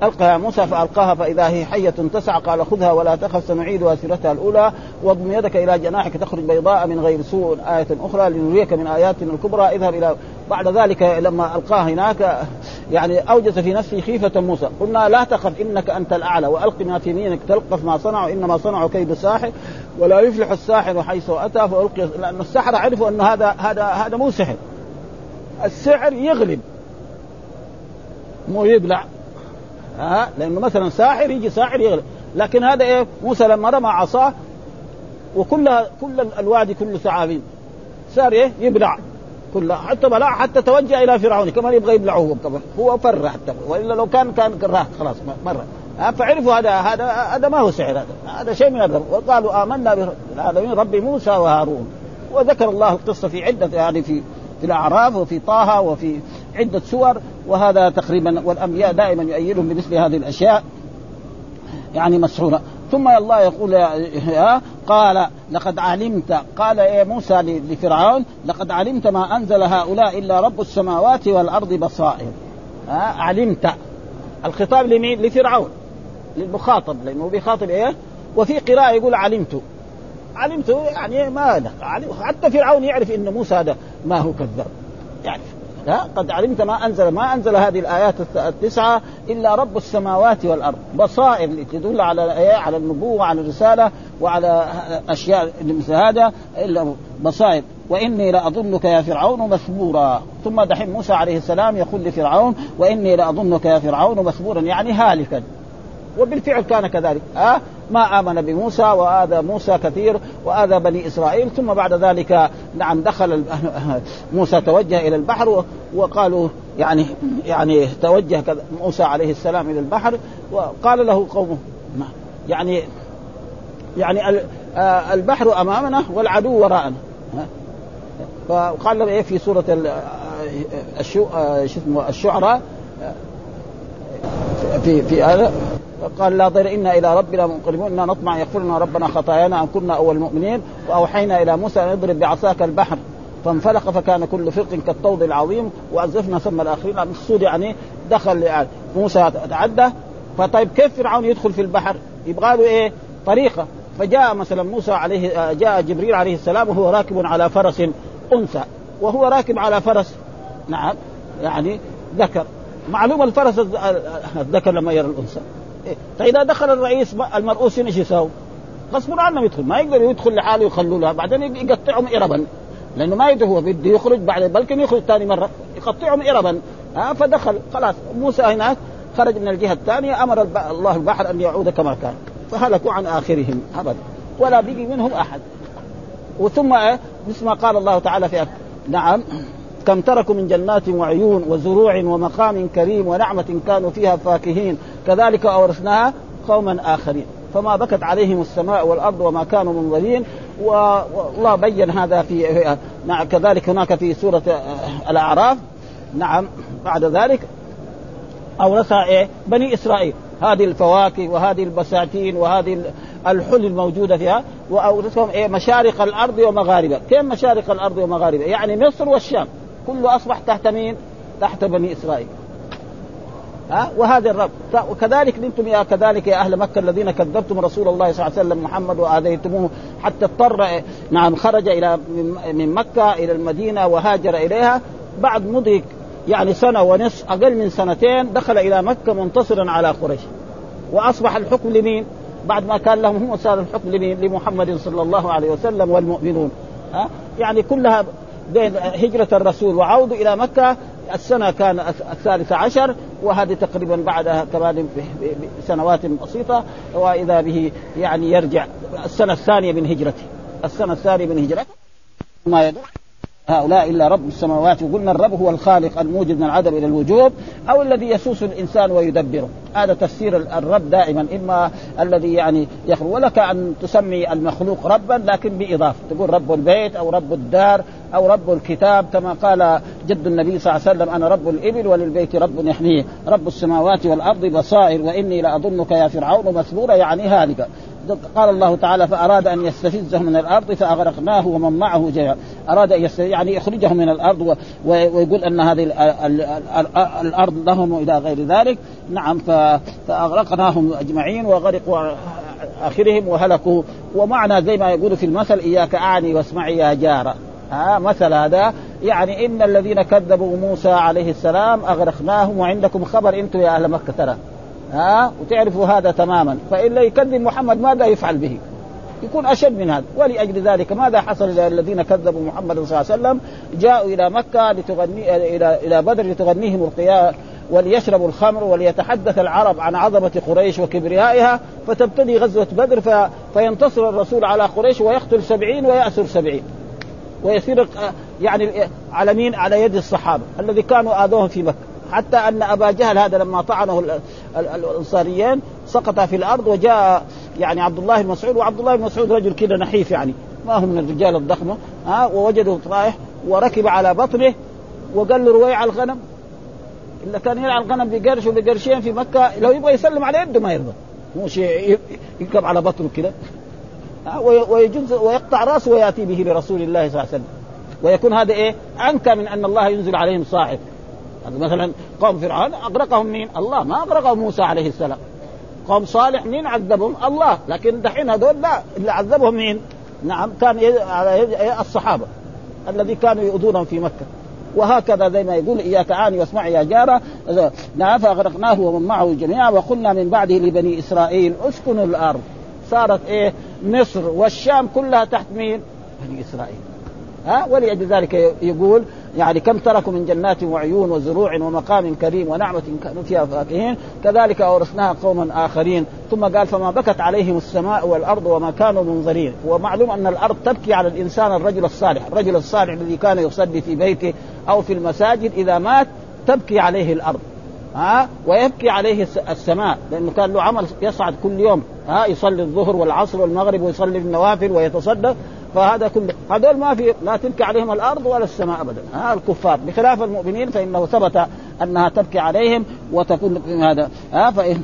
القى يا موسى فألقاها فإذا هي حية تسعى قال خذها ولا تخف سنعيدها سيرتها الأولى. واضم يدك إلى جناحك تخرج بيضاء من غير سوء آية أخرى لنريك من آياتنا الكبرى. اذهب إلى بعد ذلك لما ألقاه هناك يعني أوجس في نفسه خيفة موسى. قلنا لا تخف إنك أنت الأعلى والق ما في يمينك تلقف ما صنعوا إنما صنعوا كيد ساحر ولا يفلح الساحر حيث أتى فالقي لأن السحره عرفوا أن هذا هذا هذا مو سحر. السحر يغلب. مو يبلع. ها؟ لأنه مثلا ساحر يجي ساحر يغلب. لكن هذا إيه؟ موسى لما رمى عصاه وكلها كل الوادي كله ثعابين. صار إيه؟ يبلع كلها حتى بلع حتى توجه إلى فرعون. كمان يبغى يبلعه كمان هو فر حتى وإلا لو كان كان راح خلاص مرة. فعرفوا هذا هذا هذا ما هو سحر هذا. هذا شيء من الرب. وقالوا آمنا بالعالمين رب موسى وهارون. وذكر الله القصة في عدة يعني في في الأعراف وفي طه وفي عدة سور. وهذا تقريبا والأنبياء دائما يؤيدهم بمثل هذه الأشياء يعني مسحورة. ثم الله يقول يا قال لقد علمت قال يا موسى لفرعون لقد علمت ما أنزل هؤلاء إلا رب السماوات والأرض بصائر. علمت. الخطاب لمين؟ لفرعون للمخاطب لأنه بيخاطب إيه؟ وفي قراءة يقول علمت. علمت يعني ما حتى فرعون يعرف إن موسى هذا ما هو كذاب. يعرف لا قد علمت ما انزل ما أنزل هذه الآيات التسعة إلا رب السماوات والأرض. بصائر تدل على إيه؟ على النبوة وعلى الرسالة وعلى أشياء مثل هذا إلا بصائر. وإني لأظنك يا فرعون مثبورا. ثم دحين موسى عليه السلام يقول لفرعون وإني لأظنك يا فرعون مثبورا. يعني هالكا. وبالفعل كان كذلك أه؟ ما آمن بموسى وآذى موسى كثير وآذى بني إسرائيل ثم بعد ذلك نعم دخل [laughs] موسى توجه إلى البحر وقالوا يعني يعني توجه موسى عليه السلام إلى البحر وقال له قومه يعني يعني البحر أمامنا والعدو وراءنا فقال له إيه في سورة الشعراء في في هذا. قال لا ضير إنا إلى ربنا منقلبون. إنا نطمع يغفر لنا ربنا خطايانا أن كنا أول المؤمنين. وأوحينا إلى موسى أن يضرب بعصاك البحر. فانفلق فكان كل فرق كالطود العظيم. وازفنا ثم الآخرين. المقصود يعني دخل يعني موسى تعدى. فطيب كيف فرعون يدخل في البحر؟ يبغى له إيه؟ طريقة. فجاء مثلا موسى عليه جاء جبريل عليه السلام وهو راكب على فرس أنثى. وهو راكب على فرس. نعم. يعني ذكر. معلوم الفرس الذكر لما يرى الأنثى. إيه؟ فإذا دخل الرئيس المرؤوس إيش يساوي؟ غصب عنه يدخل. ما يقدر يدخل لحاله يخلوا له بعدين يقطعهم اربا. لأنه ما يدري هو بده يخرج بعد بلكن يخرج ثاني مرة. يقطعهم اربا. ها فدخل. خلاص. موسى هناك خرج من الجهة الثانية. أمر الله البحر أن يعود كما كان. فهلكوا عن آخرهم. ابدا. ولا بقي منهم أحد. وثم إيه؟ مثل ما قال الله تعالى في نعم. كم تركوا من جنات وعيون وزروع ومقام كريم ونعمة كانوا فيها فاكهين. كذلك أورثناها قوما آخرين. فما بكت عليهم السماء والأرض وما كانوا منظرين. والله بين هذا في نعم كذلك هناك في سورة الأعراف. نعم بعد ذلك أورثها إيه؟ بني إسرائيل. هذه الفواكه وهذه البساتين وهذه الحل الموجودة فيها. وأورثهم إيه؟ مشارق الأرض ومغاربها. كيف مشارق الأرض ومغاربها؟ يعني مصر والشام. كله أصبح تحت مين؟ تحت بني إسرائيل. ها وهذا الرب وكذلك أنتم يا كذلك يا أهل مكة الذين كذبتم رسول الله صلى الله عليه وسلم محمد وآذيتموه حتى اضطر نعم خرج إلى من مكة إلى المدينة وهاجر إليها بعد مضي يعني سنة ونصف أقل من سنتين دخل إلى مكة منتصرا على قريش وأصبح الحكم لمين؟ بعد ما كان لهم هم صار الحكم لمين؟ لمحمد صلى الله عليه وسلم والمؤمنون ها يعني كلها بين هجرة الرسول وعوده إلى مكة السنة كان الثالثة عشر وهذه تقريبا بعدها كمان بسنوات بسيطة وإذا به يعني يرجع السنة الثانية من هجرته. السنة الثانية من هجرته. ما يدل هؤلاء إلا رب السماوات وقلنا الرب هو الخالق الموجد من العدم إلى الوجود أو الذي يسوس الإنسان ويدبره. هذا تفسير الرب دائما إما الذي يعني يخلق ولك أن تسمي المخلوق ربا لكن بإضافة. تقول رب البيت أو رب الدار أو رب الكتاب كما قال جد النبي صلى الله عليه وسلم أنا رب الإبل وللبيت رب يحميه رب السماوات والأرض بصائر وإني لأظنك يا فرعون مثبورا يعني هالكا قال الله تعالى فأراد أن يستفزهم من الأرض فأغرقناه ومن معه جميعا أراد أن يعني يخرجهم من الأرض ويقول أن هذه الأرض لهم إلى غير ذلك. نعم فأغرقناهم أجمعين وغرقوا آخرهم وهلكوا. ومعنى زي ما يقول في المثل إياك أعني واسمعي يا جارة. ها مثل هذا. يعني إن الذين كذبوا موسى عليه السلام أغرقناهم وعندكم خبر أنتم يا أهل مكة ترى. ها وتعرفوا هذا تماما. فإن يكذب محمد ماذا يفعل به؟ يكون أشد من هذا. ولأجل ذلك ماذا حصل للذين كذبوا محمد صلى الله عليه وسلم؟ جاءوا إلى مكة لتغني إلى إلى بدر لتغنيهم القيام وليشربوا الخمر وليتحدث العرب عن عظمة قريش وكبريائها. فتبتدي غزوة بدر ف... فينتصر الرسول على قريش ويقتل سبعين ويأسر سبعين. ويصير يعني على مين؟ على يد الصحابة الذي كانوا آذوهم في مكة. حتى أن أبا جهل هذا لما طعنه الأنصاريين سقط في الأرض وجاء يعني عبد الله بن مسعود وعبد الله بن مسعود رجل كده نحيف يعني. ما هو من الرجال الضخمة ها؟ ووجده رايح وركب على بطنه وقال له رويع الغنم. إلا كان يرعى الغنم بقرش وبقرشين في مكة لو يبغى يسلم على يده ما يرضى. شيء يركب على بطنه كده. ويجوز ويقطع رأسه ويأتي به لرسول الله صلى الله عليه وسلم. ويكون هذا إيه؟ أنكى من أن الله ينزل عليهم صاحب. مثلا قوم فرعون أغرقهم مين؟ الله ما أغرقهم موسى عليه السلام. قوم صالح مين؟ عذبهم؟ الله. لكن دحين هذول لا اللي عذبهم مين؟ نعم كان الصحابة الذي كانوا يؤذونهم في مكة. وهكذا زي ما يقول إياك عاني واسمع يا جارة. نعم فأغرقناه ومن معه جميعا وقلنا من بعده لبني إسرائيل أسكنوا الأرض. صارت إيه؟ مصر والشام كلها تحت مين؟ بني إسرائيل. ها؟ ولأجل ذلك يقول يعني كم تركوا من جنات وعيون وزروع ومقام كريم ونعمة كانوا فيها فاكهين كذلك أورثناها قوما آخرين. ثم قال فما بكت عليهم السماء والأرض وما كانوا منظرين. ومعلوم أن الأرض تبكي على الإنسان الرجل الصالح الرجل الصالح الذي كان يصلي في بيته أو في المساجد إذا مات تبكي عليه الأرض. ها ويبكي عليه السماء لأنه كان له عمل يصعد كل يوم ها يصلي الظهر والعصر والمغرب ويصلي النوافل ويتصدق فهذا كله. هذول ما في لا تبكي عليهم الأرض ولا السماء ابدا ها الكفار. بخلاف المؤمنين فإنه ثبت أنها تبكي عليهم وتكون هذا ها فإن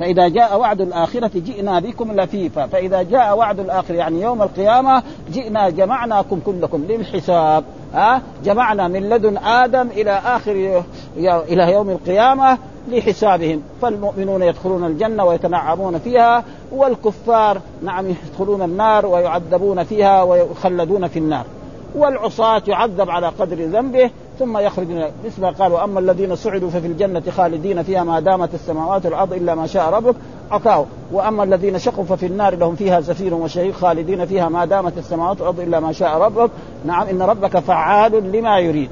فإذا جاء وعد الآخرة جئنا بكم لفيفا. فإذا جاء وعد الآخرة يعني يوم القيامة جئنا جمعناكم كلكم للحساب. ها جمعنا من لدن آدم إلى آخر إلى يوم القيامة لحسابهم. فالمؤمنون يدخلون الجنة ويتنعمون فيها والكفار نعم يدخلون النار ويعذبون فيها ويخلدون في النار. والعصاة يعذب على قدر ذنبه ثم يخرج مثل ما قالوا أما الذين سعدوا ففي الجنة خالدين فيها ما دامت السماوات والأرض إلا ما شاء ربك عطاوا وأما الذين شقوا ففي النار لهم فيها زفير وشهيق خالدين فيها ما دامت السماوات والأرض إلا ما شاء ربك. نعم إن ربك فعال لما يريد.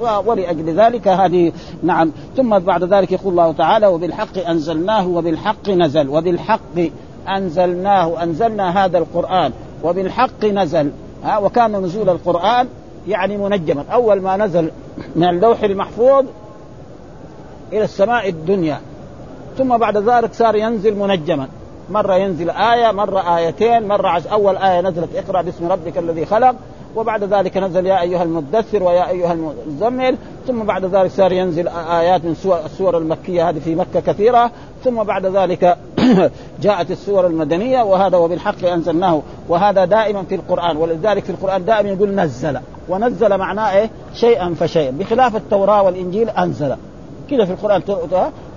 ولأجل ذلك هذه نعم. ثم بعد ذلك يقول الله تعالى وبالحق أنزلناه وبالحق نزل وبالحق أنزلناه أنزلنا هذا القرآن وبالحق نزل. ها وكان نزول القرآن يعني منجما. أول ما نزل من اللوح المحفوظ إلى السماء الدنيا. ثم بعد ذلك صار ينزل منجما. مرة ينزل آية مرة آيتين مرة عز أول آية نزلت اقرأ باسم ربك الذي خلق وبعد ذلك نزل يا أيها المدثر ويا أيها المزمل ثم بعد ذلك صار ينزل آيات من سور السور المكية هذه في مكة كثيرة ثم بعد ذلك [coughs] جاءت السور المدنية وهذا وبالحق أنزلناه وهذا دائما في القرآن ولذلك في القرآن دائما يقول نزل ونزل معناه إيه؟ شيئا فشيئا بخلاف التوراة والإنجيل أنزل. كذا في القرآن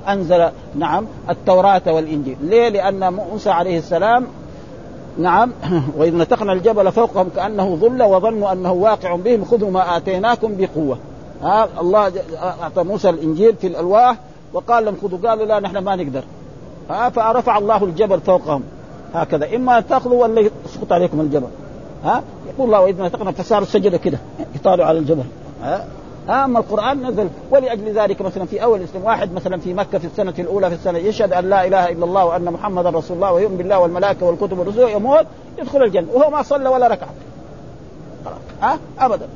أنزل نعم التوراة والإنجيل. ليه؟ لأن موسى عليه السلام نعم. [clears throat] وإذ نتقنا الجبل فوقهم كأنه ظل وظنوا أنه واقع بهم. خذوا ما آتيناكم بقوة. ها الله أعطى موسى الإنجيل في الألواح وقال لهم خذوا قالوا لا نحن ما نقدر. ها فرفع الله الجبل فوقهم. هكذا. إما تأخذوا ولا يسقط عليكم الجبل. ها يقول الله وإذ نتقنا فصار السجدة كده يطالعوا على الجبل. ها اما القرآن نزل ولأجل ذلك مثلا في أول الاسلام واحد مثلا في مكة في السنة الأولى في السنة يشهد أن لا إله إلا الله وأن محمدا رسول الله ويؤمن بالله والملائكة والكتب والرسل يموت يدخل الجنة وهو ما صلى ولا ركعة. ها؟ أه؟ ابدا.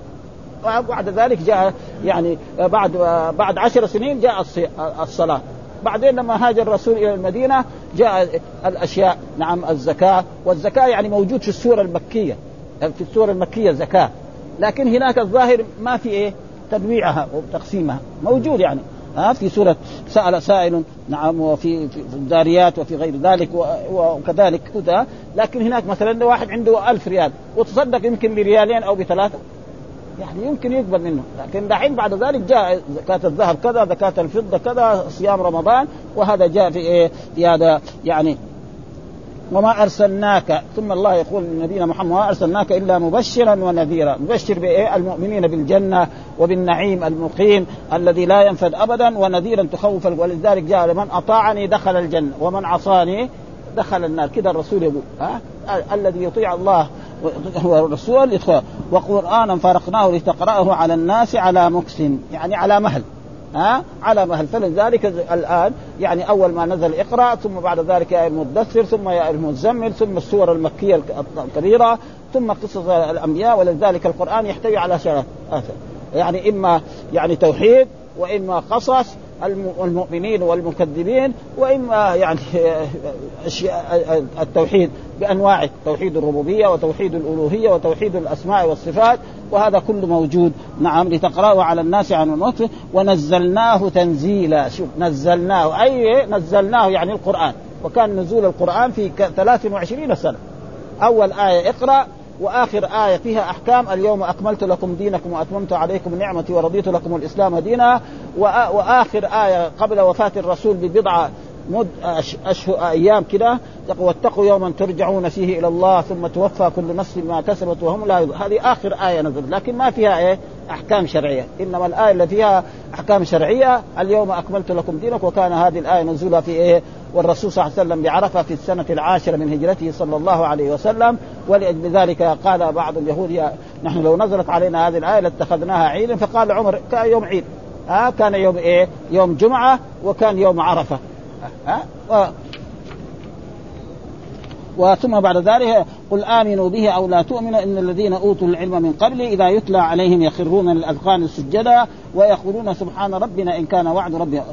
بعد ذلك جاء يعني بعد بعد عشر سنين جاء الصلاة. بعدين لما هاجر الرسول إلى المدينة جاء الأشياء نعم الزكاة. والزكاة يعني موجود في السورة المكية في السورة المكية زكاه لكن هناك الظاهر ما في إيه؟ تنويعها وتقسيمها. موجود يعني. ها في سورة سأل سائل نعم وفي في الداريات وفي غير ذلك وكذلك كذا. لكن هناك مثلا واحد عنده ألف ريال وتصدق يمكن بريالين أو بثلاثة. يعني يمكن يقبل منه. لكن دحين بعد ذلك جاء زكاة الذهب كذا زكاة الفضة كذا صيام رمضان وهذا جاء في إيه في هذا يعني وما أرسلناك. ثم الله يقول لنبينا محمد وما أرسلناك إلا مبشرا ونذيرا. مبشر بإيه؟ المؤمنين بالجنة وبالنعيم المقيم الذي لا ينفد ابدا ونذيرا تخوف ولذلك جاء لمن أطاعني دخل الجنة ومن عصاني دخل النار. كذا الرسول يقول ها؟ الذي يطيع الله والرسول يدخل وقرانا فرقناه لتقرأه على الناس على مكس يعني على مهل. ها؟ على مهل فلذلك الآن؟ يعني أول ما نزل اقرا ثم بعد ذلك يا المدثر ثم يا المزمل ثم السور المكية الكبيره ثم قصص الأنبياء ولذلك القرآن يحتوي على شرف يعني إما يعني توحيد وإما قصص المؤمنين والمكذبين وإما يعني [laughs] أشياء التوحيد بانواعه توحيد الربوبية وتوحيد الألوهية وتوحيد الأسماء والصفات وهذا كله موجود. نعم لتقرأه على الناس عن الوقت ونزلناه تنزيلا. شوف نزلناه أي نزلناه يعني القرآن. وكان نزول القرآن في 23 سنة. أول آية اقرأ وآخر آية فيها أحكام. اليوم أكملت لكم دينكم وأتممت عليكم نعمتي ورضيت لكم الإسلام دينا. وآخر آية قبل وفاة الرسول ببضعة مد أشهر أيام كده واتقوا يوما ترجعون فيه إلى الله ثم توفى كل نفس ما كسبت وهم لا يضل. هذه آخر آية نزلت لكن ما فيها إيه أحكام شرعية إنما الآية اللي فيها أحكام شرعية اليوم أكملت لكم دينك وكان هذه الآية نزولها في إيه والرسول صلى الله عليه وسلم بعرفة في السنة العاشرة من هجرته صلى الله عليه وسلم ولأجل ذلك قال بعض اليهود نحن لو نزلت علينا هذه الآية لاتخذناها عيدا فقال عمر كان يوم عيد آه كان يوم إيه؟ يوم جمعة وكان يوم عرفة ها؟ آه وثم بعد ذلك قل آمنوا به أو لا تؤمنوا إن الذين أوتوا العلم من قبل إذا يتلى عليهم يخرون للاذقان سجدا ويقولون سبحان ربنا إن كان وعد ربنا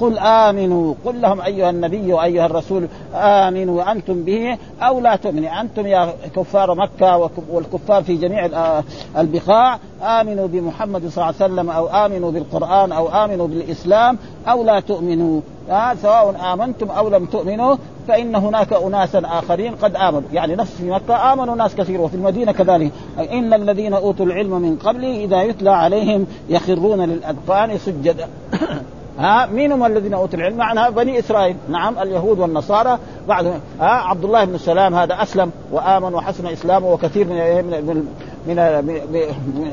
قل آمنوا قل لهم أيها النبي وأيها الرسول آمنوا أنتم به أو لا تؤمنوا. أنتم يا كفار مكة والكفار في جميع البقاع آمنوا بمحمد صلى الله عليه وسلم أو آمنوا بالقرآن أو آمنوا بالإسلام أو لا تؤمنوا. آه سواء آمنتم أو لم تؤمنوا فإن هناك أناسا آخرين قد آمنوا. يعني نفس في مكة آمنوا ناس كثير وفي المدينة كذلك. إن الذين أوتوا العلم من قبلي إذا يتلى عليهم يخرون للأذقان سجدا. [coughs] ها مين هم الذين أوتوا العلم؟ معناها بني إسرائيل، نعم اليهود والنصارى بعد ها عبد الله بن سلام هذا أسلم وآمن وحسن إسلامه وكثير من من من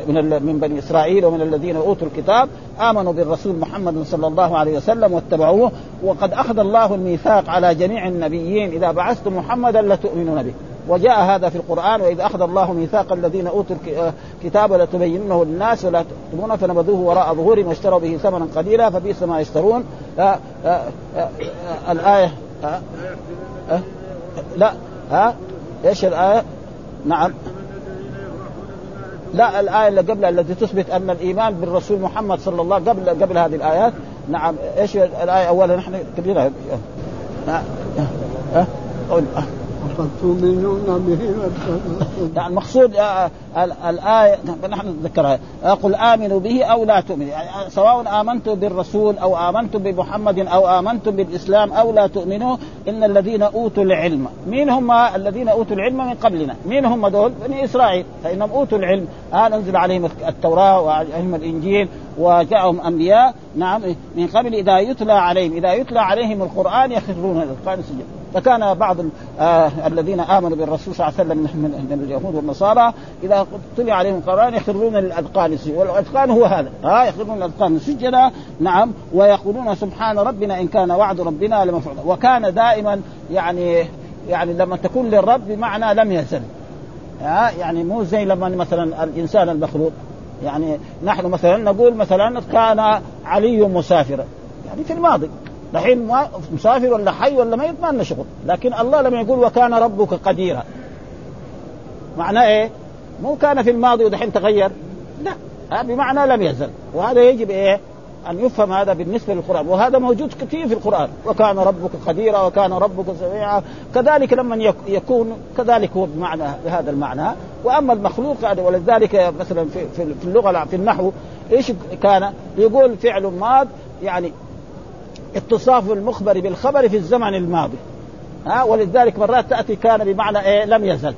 من, من, من بني إسرائيل ومن الذين أوتوا الكتاب. آمنوا بالرسول محمد صلى الله عليه وسلم واتبعوه. وقد أخذ الله الميثاق على جميع النبيين. إذا بعثتم محمدا لتؤمنون به. وجاء هذا في القرآن وإذ أخذ الله ميثاق الذين أوتوا الكتاب لتبيننه للناس ولا تكتمونه فنبذوه وراء ظهورهم واشتروا به ثمنا قليلا فبئس ما يشترون. آآ آآ آآ الآية آه لا ها إيش الآية؟ نعم. لا الآية اللي قبلها التي تثبت أن الإيمان بالرسول محمد صلى الله قبل قبل هذه الآيات. نعم إيش الآية؟ أولا نحن كبيرة ها ها قد تؤمنون به يعني المقصود الآية نحن نذكرها. قل آمنوا به أو لا تؤمنوا. يعني سواء آمنتم بالرسول أو آمنتم بمحمد أو آمنتم بالإسلام أو لا تؤمنوا إن الذين أوتوا العلم مين هم الذين أوتوا العلم من قبلنا مين هم دول بني إسرائيل فإنهم أوتوا العلم. آه ننزل عليهم التوراة وعليهم الإنجيل وجاءهم أنبياء. نعم من قبل إذا يتلى عليهم إذا يتلى عليهم القرآن يخرون القرآن سجدا فكان بعض آه الذين آمنوا بالرسول صلى الله عليه وسلم من اليهود والنصارى إذا طلع عليهم القران يخرون للأذقان والأذقان هو هذا. ها آه يخرون للأذقان سجدا نعم. ويقولون سبحان ربنا إن كان وعد ربنا لمفعولا وكان دائما يعني يعني لما تكون للرب بمعنى لم يزل. ها يعني مو زي لما مثلا الإنسان المخلوق. يعني نحن مثلا نقول مثلا كان علي مسافرا. يعني في الماضي. دحين مسافر ولا حي ولا ميت ما لنا شغل. لكن الله لما يقول وكان ربك قديرا. معناه إيه؟ مو كان في الماضي ودحين تغير. لا بمعنى لم يزل. وهذا يجب إيه؟ أن يفهم هذا بالنسبة للقرآن. وهذا موجود كثير في القرآن. وكان ربك قديرا وكان ربك سميعا. كذلك لما يكون كذلك هو بمعنى بهذا المعنى. وأما المخلوق هذا ولذلك مثلا في اللغة في النحو إيش كان؟ يقول فعل ماض يعني اتصاف المخبر بالخبر في الزمن الماضي. ها ولذلك مرات تأتي كان بمعنى إيه؟ لم يزل.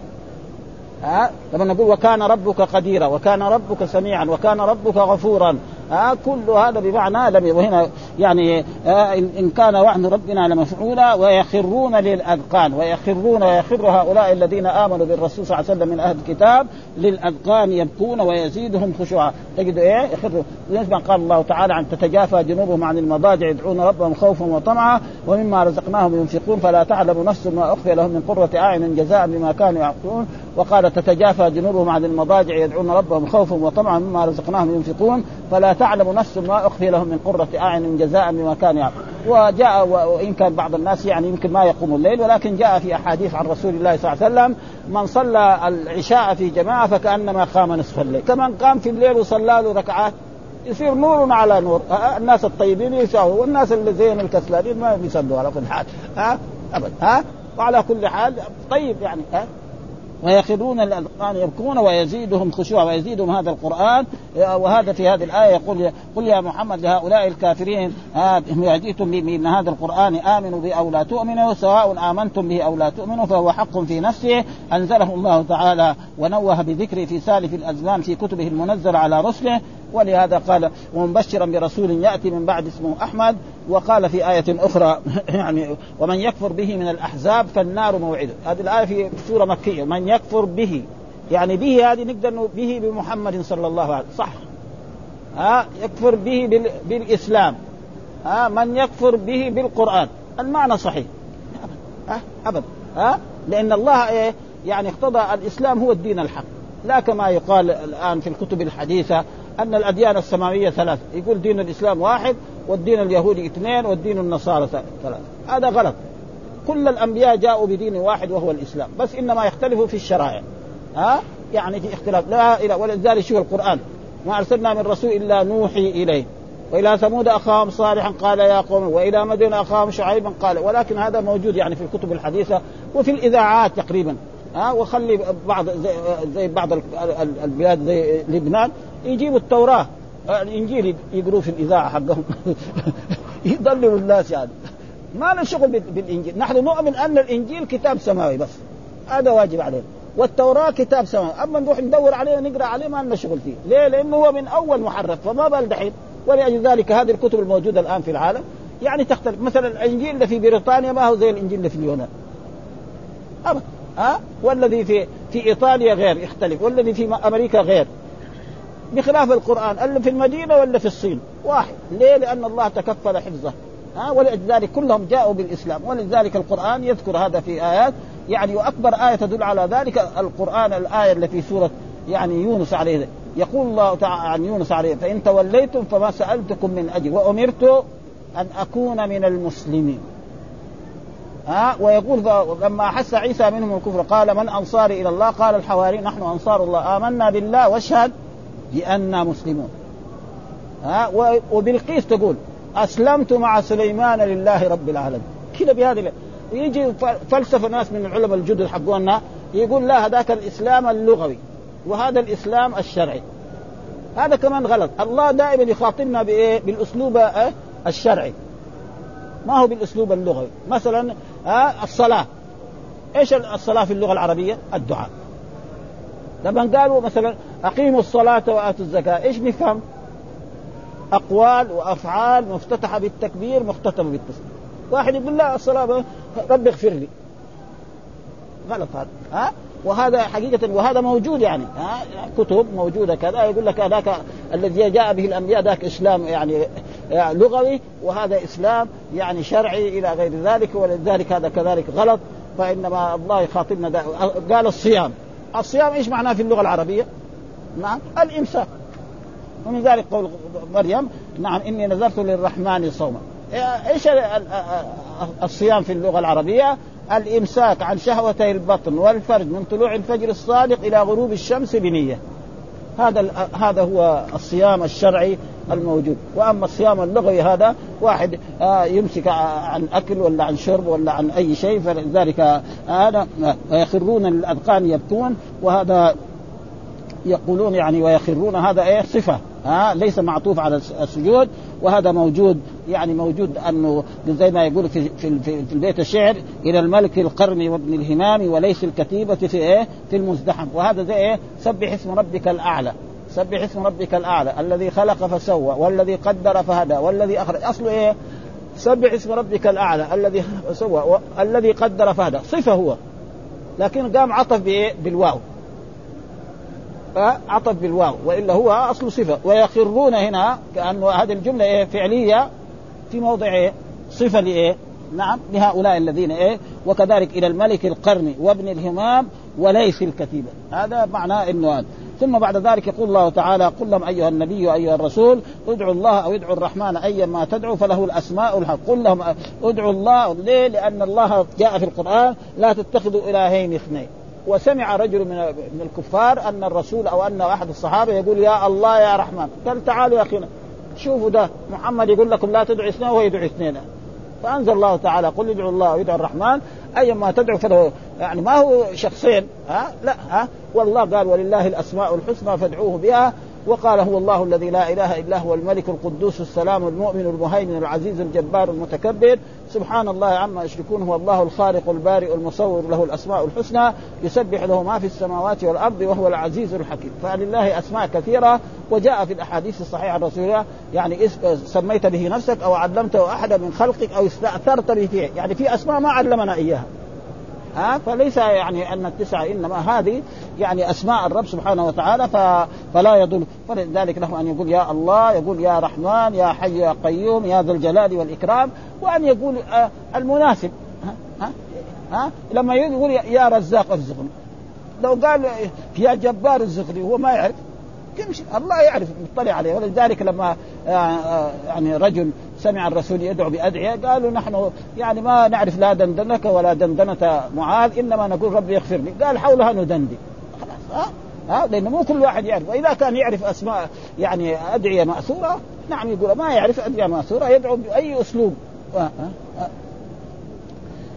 ها لما نقول وكان ربك قديرا وكان ربك سميعا وكان ربك غفورا ها كل هذا بمعنى لم وهنا يعني آه إن كان وعد ربنا لمفعولا ويخرون للأذقان ويخرون ويخر هؤلاء الذين آمنوا بالرسول صلى الله عليه وسلم من أهل الكتاب للأذقان يبكون ويزيدهم خشوعا. تجد إيه؟ يخروا ما قال الله تعالى عن تتجافى جنوبهم عن المضاجع يدعون ربهم خوفا وطمعا ومما رزقناهم ينفقون فلا تعلم نفس ما أخفي لهم من قرة أعين جزاء بما كانوا يعقلون. وقال تتجافى جنوبهم عن المضاجع يدعون ربهم خوفا وطمعا مما رزقناهم ينفقون فلا تعلم نفس ما أخفي لهم من قرة أعين جزاء بما كان يعمل. وجاء وإن كان بعض الناس يعني يمكن ما يقوم الليل ولكن جاء في أحاديث عن رسول الله صلى الله عليه وسلم من صلى العشاء في جماعة فكأنما قام نصف الليل. كمن قام في الليل وصلى له ركعات يصير نور على نور. الناس الطيبين يساووا والناس اللي زين الكسلانين ما بيصلوا على كل حال. ها ابدا ها وعلى كل حال طيب يعني ها ويخرون الاذقان يبكون ويزيدهم خشوع ويزيدهم هذا القرآن وهذا في هذه الآية يقول قل يا محمد لهؤلاء الكافرين يأتيتم من هذا القرآن امنوا به أو لا تؤمنوا سواء آمنتم به أو لا تؤمنوا فهو حق في نفسه. أنزله الله تعالى ونوه بذكره في سالف الازمان في كتبه المنزله على رسله. ولهذا قال ومبشرا برسول يأتي من بعد اسمه أحمد وقال في آية أخرى [laughs] يعني ومن يكفر به من الأحزاب فالنار موعده. هذه الآية في سورة مكية. من يكفر به يعني به هذه نقدر به بمحمد صلى الله عليه وسلم. صح. ها يكفر به بالإسلام. ها من يكفر به بالقرآن. المعنى صحيح. ها أبدا ها لأن الله إيه يعني اقتضى الإسلام هو الدين الحق. لا كما يقال الآن في الكتب الحديثة أن الأديان السماوية ثلاث يقول دين الإسلام واحد والدين اليهودي اثنين والدين النصارى ثلاثة. هذا غلط. كل الأنبياء جاءوا بدين واحد وهو الإسلام. بس إنما يختلفوا في الشرائع. ها؟ يعني في اختلاف. لا إله ولذلك شوف القرآن. ما أرسلنا من رسول إلا نوحي إليه. وإلى ثمود أخاهم صالحا قال يا قوم وإلى مدين أخاهم شعيبا قال. ولكن هذا موجود يعني في الكتب الحديثة وفي الإذاعات تقريبا. ها؟ وخلي بعض زي, زي بعض البلاد زي لبنان. يجيبوا التوراة. الإنجيل يقروه في الإذاعة حقهم. [laughs] يضللوا الناس يعني. ما له شغل بالإنجيل. نحن نؤمن أن الإنجيل كتاب سماوي بس. هذا واجب علينا. والتوراة كتاب سماوي. أما نروح ندور عليه ونقرأ عليه ما لنا شغل فيه. ليه؟ لأنه هو من أول محرف. فما بال دحين. ولأجل ذلك هذه الكتب الموجودة الآن في العالم يعني تختلف. مثلا الإنجيل اللي في بريطانيا ما هو زي الإنجيل اللي في اليونان. أبدا ها؟ والذي في في إيطاليا غير. يختلف. والذي في أمريكا غير. بخلاف القرآن اللي في المدينة ولا في الصين؟ واحد. ليه؟ لأن الله تكفل حفظه. ها؟ ولذلك كلهم جاءوا بالإسلام. ولذلك القرآن يذكر هذا في آيات. يعني وأكبر آية تدل على ذلك القرآن الآية التي في سورة يعني يونس عليه. يقول الله تعالى عن يونس عليه فإن توليتم فما سألتكم من أجر وأمرت أن أكون من المسلمين. ها؟ ويقول لما أحس عيسى منهم الكفر قال من أنصاري إلى الله؟ قال الحواري نحن أنصار الله. آمنا بالله واشهد باننا مسلمون. ها؟ وبالقيس تقول أسلمت مع سليمان لله رب العالمين. كذا بهذه يجي فلسفة ناس من العلماء الجدد حقونا يقول لا هذاك الإسلام اللغوي وهذا الإسلام الشرعي. هذا كمان غلط. الله دائما يخاطبنا بإيه؟ بالأسلوب الشرعي. ما هو بالأسلوب اللغوي. مثلا ها الصلاة. إيش الصلاة في اللغة العربية؟ الدعاء. لما قالوا مثلا أقيموا الصلاة وآتوا الزكاة. إيش نفهم أقوال وأفعال مفتتحة بالتكبير مختتمة بالتسليم. واحد يقول لا الصلاة رب اغفر لي. غلط هذا. ها؟ وهذا حقيقة وهذا موجود يعني. ها؟ كتب موجودة كذا. يقول لك هذاك الذي جاء به الأنبياء ذاك إسلام يعني لغوي وهذا إسلام يعني شرعي إلى غير ذلك ولذلك هذا كذلك غلط. فإنما الله يخاطبنا. قال الصيام. الصيام إيش معناه في اللغة العربية نعم الإمساك ومن ذلك قول مريم نعم إني نذرت للرحمن صوما إيش الصيام في اللغة العربية؟ الإمساك عن شهوتي البطن والفرج من طلوع الفجر الصادق إلى غروب الشمس بنية. هذا هذا هو الصيام الشرعي الموجود، وأما الصيام اللغوي هذا واحد يمسك عن أكل ولا عن شرب ولا عن أي شيء فلذلك هذا ويخرون الأذقان يبكون وهذا يقولون يعني ويخرون هذا إيه؟ صفة ها ليس معطوف على السجود. وهذا موجود يعني موجود أنه زي ما يقول في في, في, في البيت الشعر إلى الملك القرن وابن الهمام وليس الكتيبة في إيه؟ في المزدحم. وهذا زي إيه؟ سبح اسم ربك الأعلى. سبح اسم ربك الأعلى الذي خلق فسوى والذي قدر فهدى والذي أخرج. اصله إيه؟ سبح اسم ربك الأعلى الذي سوى الذي قدر فهدى. صفة هو. لكن قام عطف بإيه؟ بالواو. عطف بالواو. وإلا هو أصل صفة. ويخرون هنا كأنه هذه الجملة إيه؟ فعلية في موضع إيه؟ صفة لإيه؟ نعم لهؤلاء الذين إيه؟ وكذلك إلى الملك القرن وابن الهمام وليس الكتيبة. هذا معناه إنه ثم بعد ذلك يقول الله تعالى قل لهم أيها النبي وأيها الرسول ادعوا الله أو ادعوا الرحمن أيا ما تدعوا فله الأسماء الحق قل لهم ادعوا الله. ليه؟ لأن الله جاء في القرآن لا تتخذوا إلهين اثنين. وسمع رجل من من الكفار أن الرسول أو أن أحد الصحابة يقول يا الله يا رحمن. قال تعالوا يا أخينا. شوفوا ده محمد يقول لكم لا تدعوا اثنين وهو يدعو اثنين. فانزل الله تعالى قل ادعوا الله وادعوا الرحمن. ايا ما تدعو فله يعني ما هو شخصين ها؟ لا ها؟ والله قال ولله الأسماء الحسنى فادعوه بها. وقال هو الله الذي لا إله إلا هو الملك القدوس السلام المؤمن المهيمن العزيز الجبار المتكبر. سبحان الله عما يشركون هو الله الخالق البارئ المصور له الأسماء الحسنى يسبح له ما في السماوات والأرض وهو العزيز الحكيم. فلله أسماء كثيرة وجاء في الأحاديث الصحيحة الرسولية يعني سميت به نفسك أو علمته أحدا من خلقك أو استأثرت به فيه يعني في أسماء ما علمنا إياها. ها؟ فليس يعني أن التسعة إنما هذه يعني أسماء الرب سبحانه وتعالى فلا يضل. فلذلك له أن يقول يا الله يقول يا رحمن يا حي يا قيوم يا ذا الجلال والإكرام وأن يقول آه المناسب. ها؟ ها؟ لما يقول يا رزاق ارزقني لو قال يا جبار ارزقني هو ما يعرف. يمشي. الله يعرف مطلع عليه. ولذلك لما آه، آه، يعني رجل سمع الرسول يدعو بأدعية قالوا نحن يعني ما نعرف لا دندنك ولا دندنة معاذ إنما نقول ربي يغفر لي قال حولها ندندن خلاص ها؟ ها؟ لأنه مو كل واحد يعرف. وإذا كان يعرف أسماء يعني أدعية مأثورة نعم يقول ما يعرف أدعية مأثورة يدعو بأي أسلوب.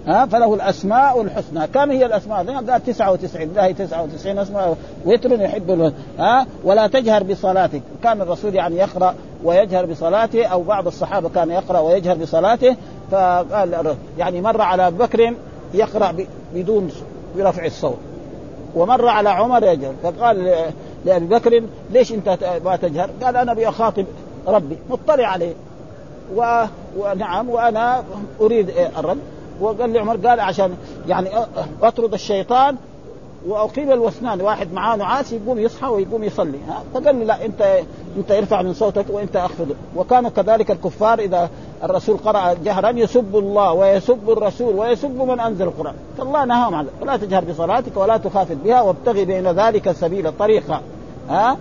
ها فله الأسماء الحسنى. كم هي الأسماء؟ قال 99 الله 99 أسماء. وتر يحب ها ولا تجهر بصلاتك. كان الرسول يعني يقرأ ويجهر بصلاته أو بعض الصحابة كان يقرأ ويجهر بصلاته. فقال يعني مر على بكر يقرأ بدون برفع الصوت. ومر على عمر يجهر. فقال لأبي بكر ليش أنت ما تجهر؟ قال أنا بأخاطب ربي مطلع عليه. و... ونعم وأنا أريد الرب وقال لي عمر قال عشان يعني اطرد الشيطان واقيم الوثنان واحد معاه نعاس يقوم يصحى ويقوم يصلي. ها؟ فقال لي لا انت انت ارفع من صوتك وانت اخفض. وكانوا كذلك الكفار إذا الرسول قرأ جهرا يسب الله ويسب الرسول ويسب من أنزل القرآن. فالله نهاهم عن فلا تجهر بصلاتك ولا تخافت بها وابتغي بين ذلك سبيل طريقه ها؟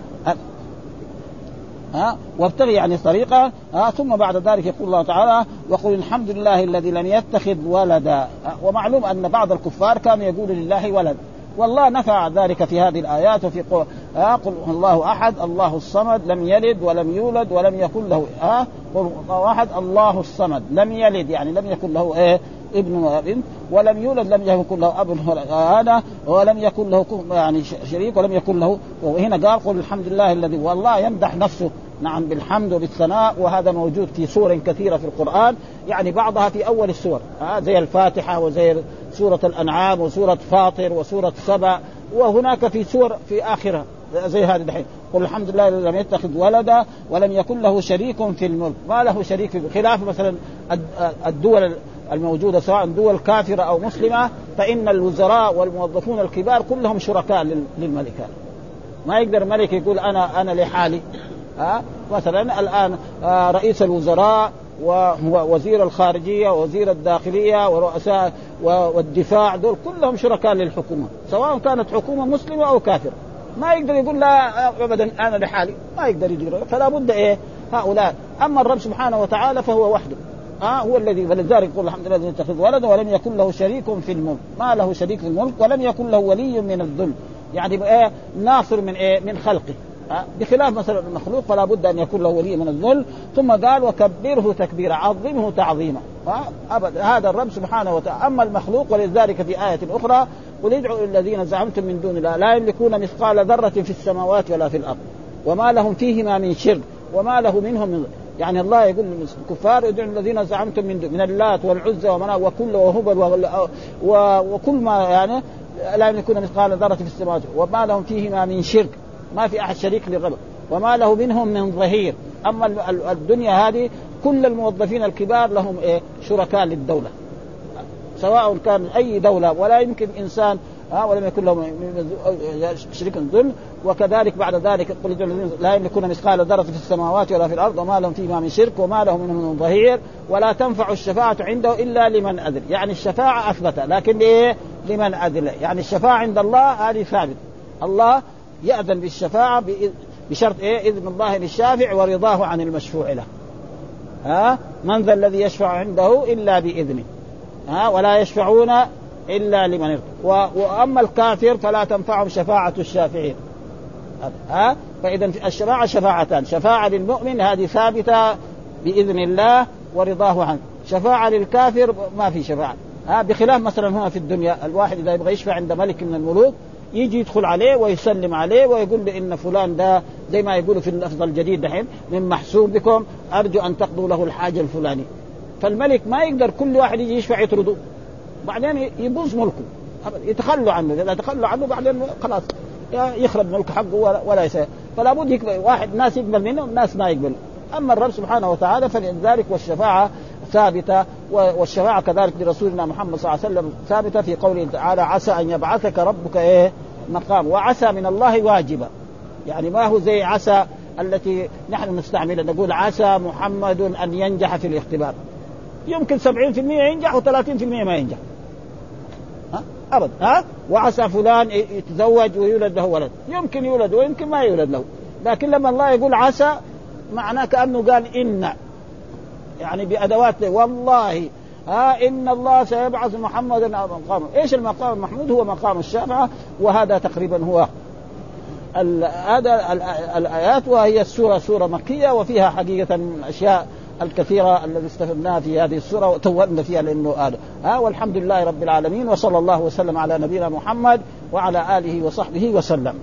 ها وابتغي يعني طريقه ها ثم بعد ذلك يقول الله تعالى وقل الحمد لله الذي لم يتخذ ولدا. ومعلوم أن بعض الكفار كانوا يقولوا لله ولد. والله نفع ذلك في هذه الآيات وفي قل, آه قل الله أحد الله الصمد لم يلد ولم يولد ولم يكن له آه قل الله أحد الله الصمد لم يلد يعني لم يكن له إيه؟ ابن وابن ولم يولد لم يكن له أب هذا ولم يكن له يعني شريك ولم يكن له وهنا قال قل الحمد لله الذي والله يمدح نفسه. نعم بالحمد وبالثناء وهذا موجود في سور كثيرة في القرآن. يعني بعضها في أول السور. آه زي الفاتحة وزي سورة الأنعام وسورة فاطر وسورة سبع وهناك في سور في اخرها زي هذه الحين. قل الحمد لله الذي لم يتخذ ولدا ولم يكن له شريك في الملك. ما له شريك خلاف مثلا الدول الموجودة سواء دول كافرة أو مسلمة فإن الوزراء والموظفون الكبار كلهم شركاء للملك ما يقدر الملك يقول أنا أنا لحالي. ها؟ مثلا الآن آه، رئيس الوزراء ووزير الخارجية ووزير الداخلية ورؤساء والدفاع دول كلهم شركاء للحكومة سواء كانت حكومة مسلمة أو كافرة. ما يقدر يقول لا ابدا أنا لحالي. ما يقدر يدير. فلا بد إيه؟ هؤلاء. أما الرب سبحانه وتعالى فهو وحده. ها هو الذي فلذلك يقول الحمد لله الذي اتخذ ولدا ولم يكن له شريك في الملك. ما له شريك في الملك ولم يكن له ولي من الذل. يعني إيه؟ ناصر من إيه؟ من خلقه. بخلاف مثلا المخلوق فلا بد أن يكون له ولي من الذل. ثم قال وكبره تكبيرا عظمه تعظيما. أبدا. هذا الرب سبحانه وتعالى. أما المخلوق ولذلك في آية أخرى قل ادعوا الذين زعمتم من دون الله لا يملكون مثقال ذرة في السماوات ولا في الأرض. وما لهم فيهما من شرك. وما له منهم من يعني الله يقول للكفار ادعوا الذين زعمتم من من اللات والعزى ومنى وكل وهبل وكل ما يعني لا يملكون مثقال ذرة في السماوات وما لهم فيهما من شرك ما في أحد شريك لغيره وما له منهم من ظهير. أما ال- ال- الدنيا هذه كل الموظفين الكبار لهم إيه؟ شركاء للدولة سواء كان أي دولة ولا يمكن إنسان ها ولم يكن لهم شريك ظلم وكذلك بعد ذلك قل لا يملكون مثقال ذرة في السماوات ولا في الأرض وما لهم فيما من شرك وما لهم منهم من ظهير ولا تنفع الشفاعة عنده إلا لمن اذن يعني الشفاعة أثبت لكن إيه؟ لمن اذن يعني الشفاعة عند الله هذه ثابت الله يأذن بالشفاعة بشرط إيه؟ إذن الله للشافع ورضاه عن المشفوع له. ها؟ من ذا الذي يشفع عنده إلا بإذنه. ها؟ ولا يشفعون إلا لمن و- وأما الكافر فلا تنفعهم شفاعة الشافعين. ها؟ فإذا الشفاعة شفاعتان. شفاعة للمؤمن هذه ثابتة بإذن الله ورضاه عنه. شفاعة للكافر ما في شفاعة. ها؟ بخلاف مثلا هنا في الدنيا الواحد إذا يبغى يشفع عند ملك من الملوك يجي يدخل عليه ويسلم عليه ويقول له إن فلان ده زي ما يقولوا في اللفظ الجديد دحين من محسوب بكم أرجو أن تقضوا له الحاجة الفلانية. فالملك ما يقدر كل واحد يجي يشفع يطرده. بعدين يبوظ ملكه. يتخلوا عنه. إذا تخلوا عنه بعدين خلاص يخرب ملك حقه ولا, ولا يسير فلا بد يقبل واحد ناس يقبل منه ناس ما يقبل. أما الرب سبحانه وتعالى فلذلك والشفاعة ثابتة والشفاعة كذلك لرسولنا محمد صلى الله عليه وسلم ثابتة في قوله تعالى عسى أن يبعثك ربك إيه؟ مقام. وعسى من الله واجبه يعني ما هو زي عسى التي نحن نستعملها نقول عسى محمد أن ينجح في الاختبار. يمكن 70% ينجح و30% ما ينجح. ابدا ها؟ وعسى فلان يتزوج ويولد له ولد. يمكن يولد ويمكن ما يولد له. لكن لما الله يقول عسى معناه كأنه قال إن. يعني بأدوات والله ها إن الله سيبعث محمدا مقامه، إيش المقام المحمود؟ هو مقام الشافعة وهذا تقريبا هو هذا ال- الآيات وهي السورة سورة مكية وفيها حقيقة من الاشياء الكثيرة التي استفدناها في هذه السورة وتولنا فيها لأنه هذا ها والحمد لله رب العالمين وصلى الله وسلم على نبينا محمد وعلى آله وصحبه وسلم.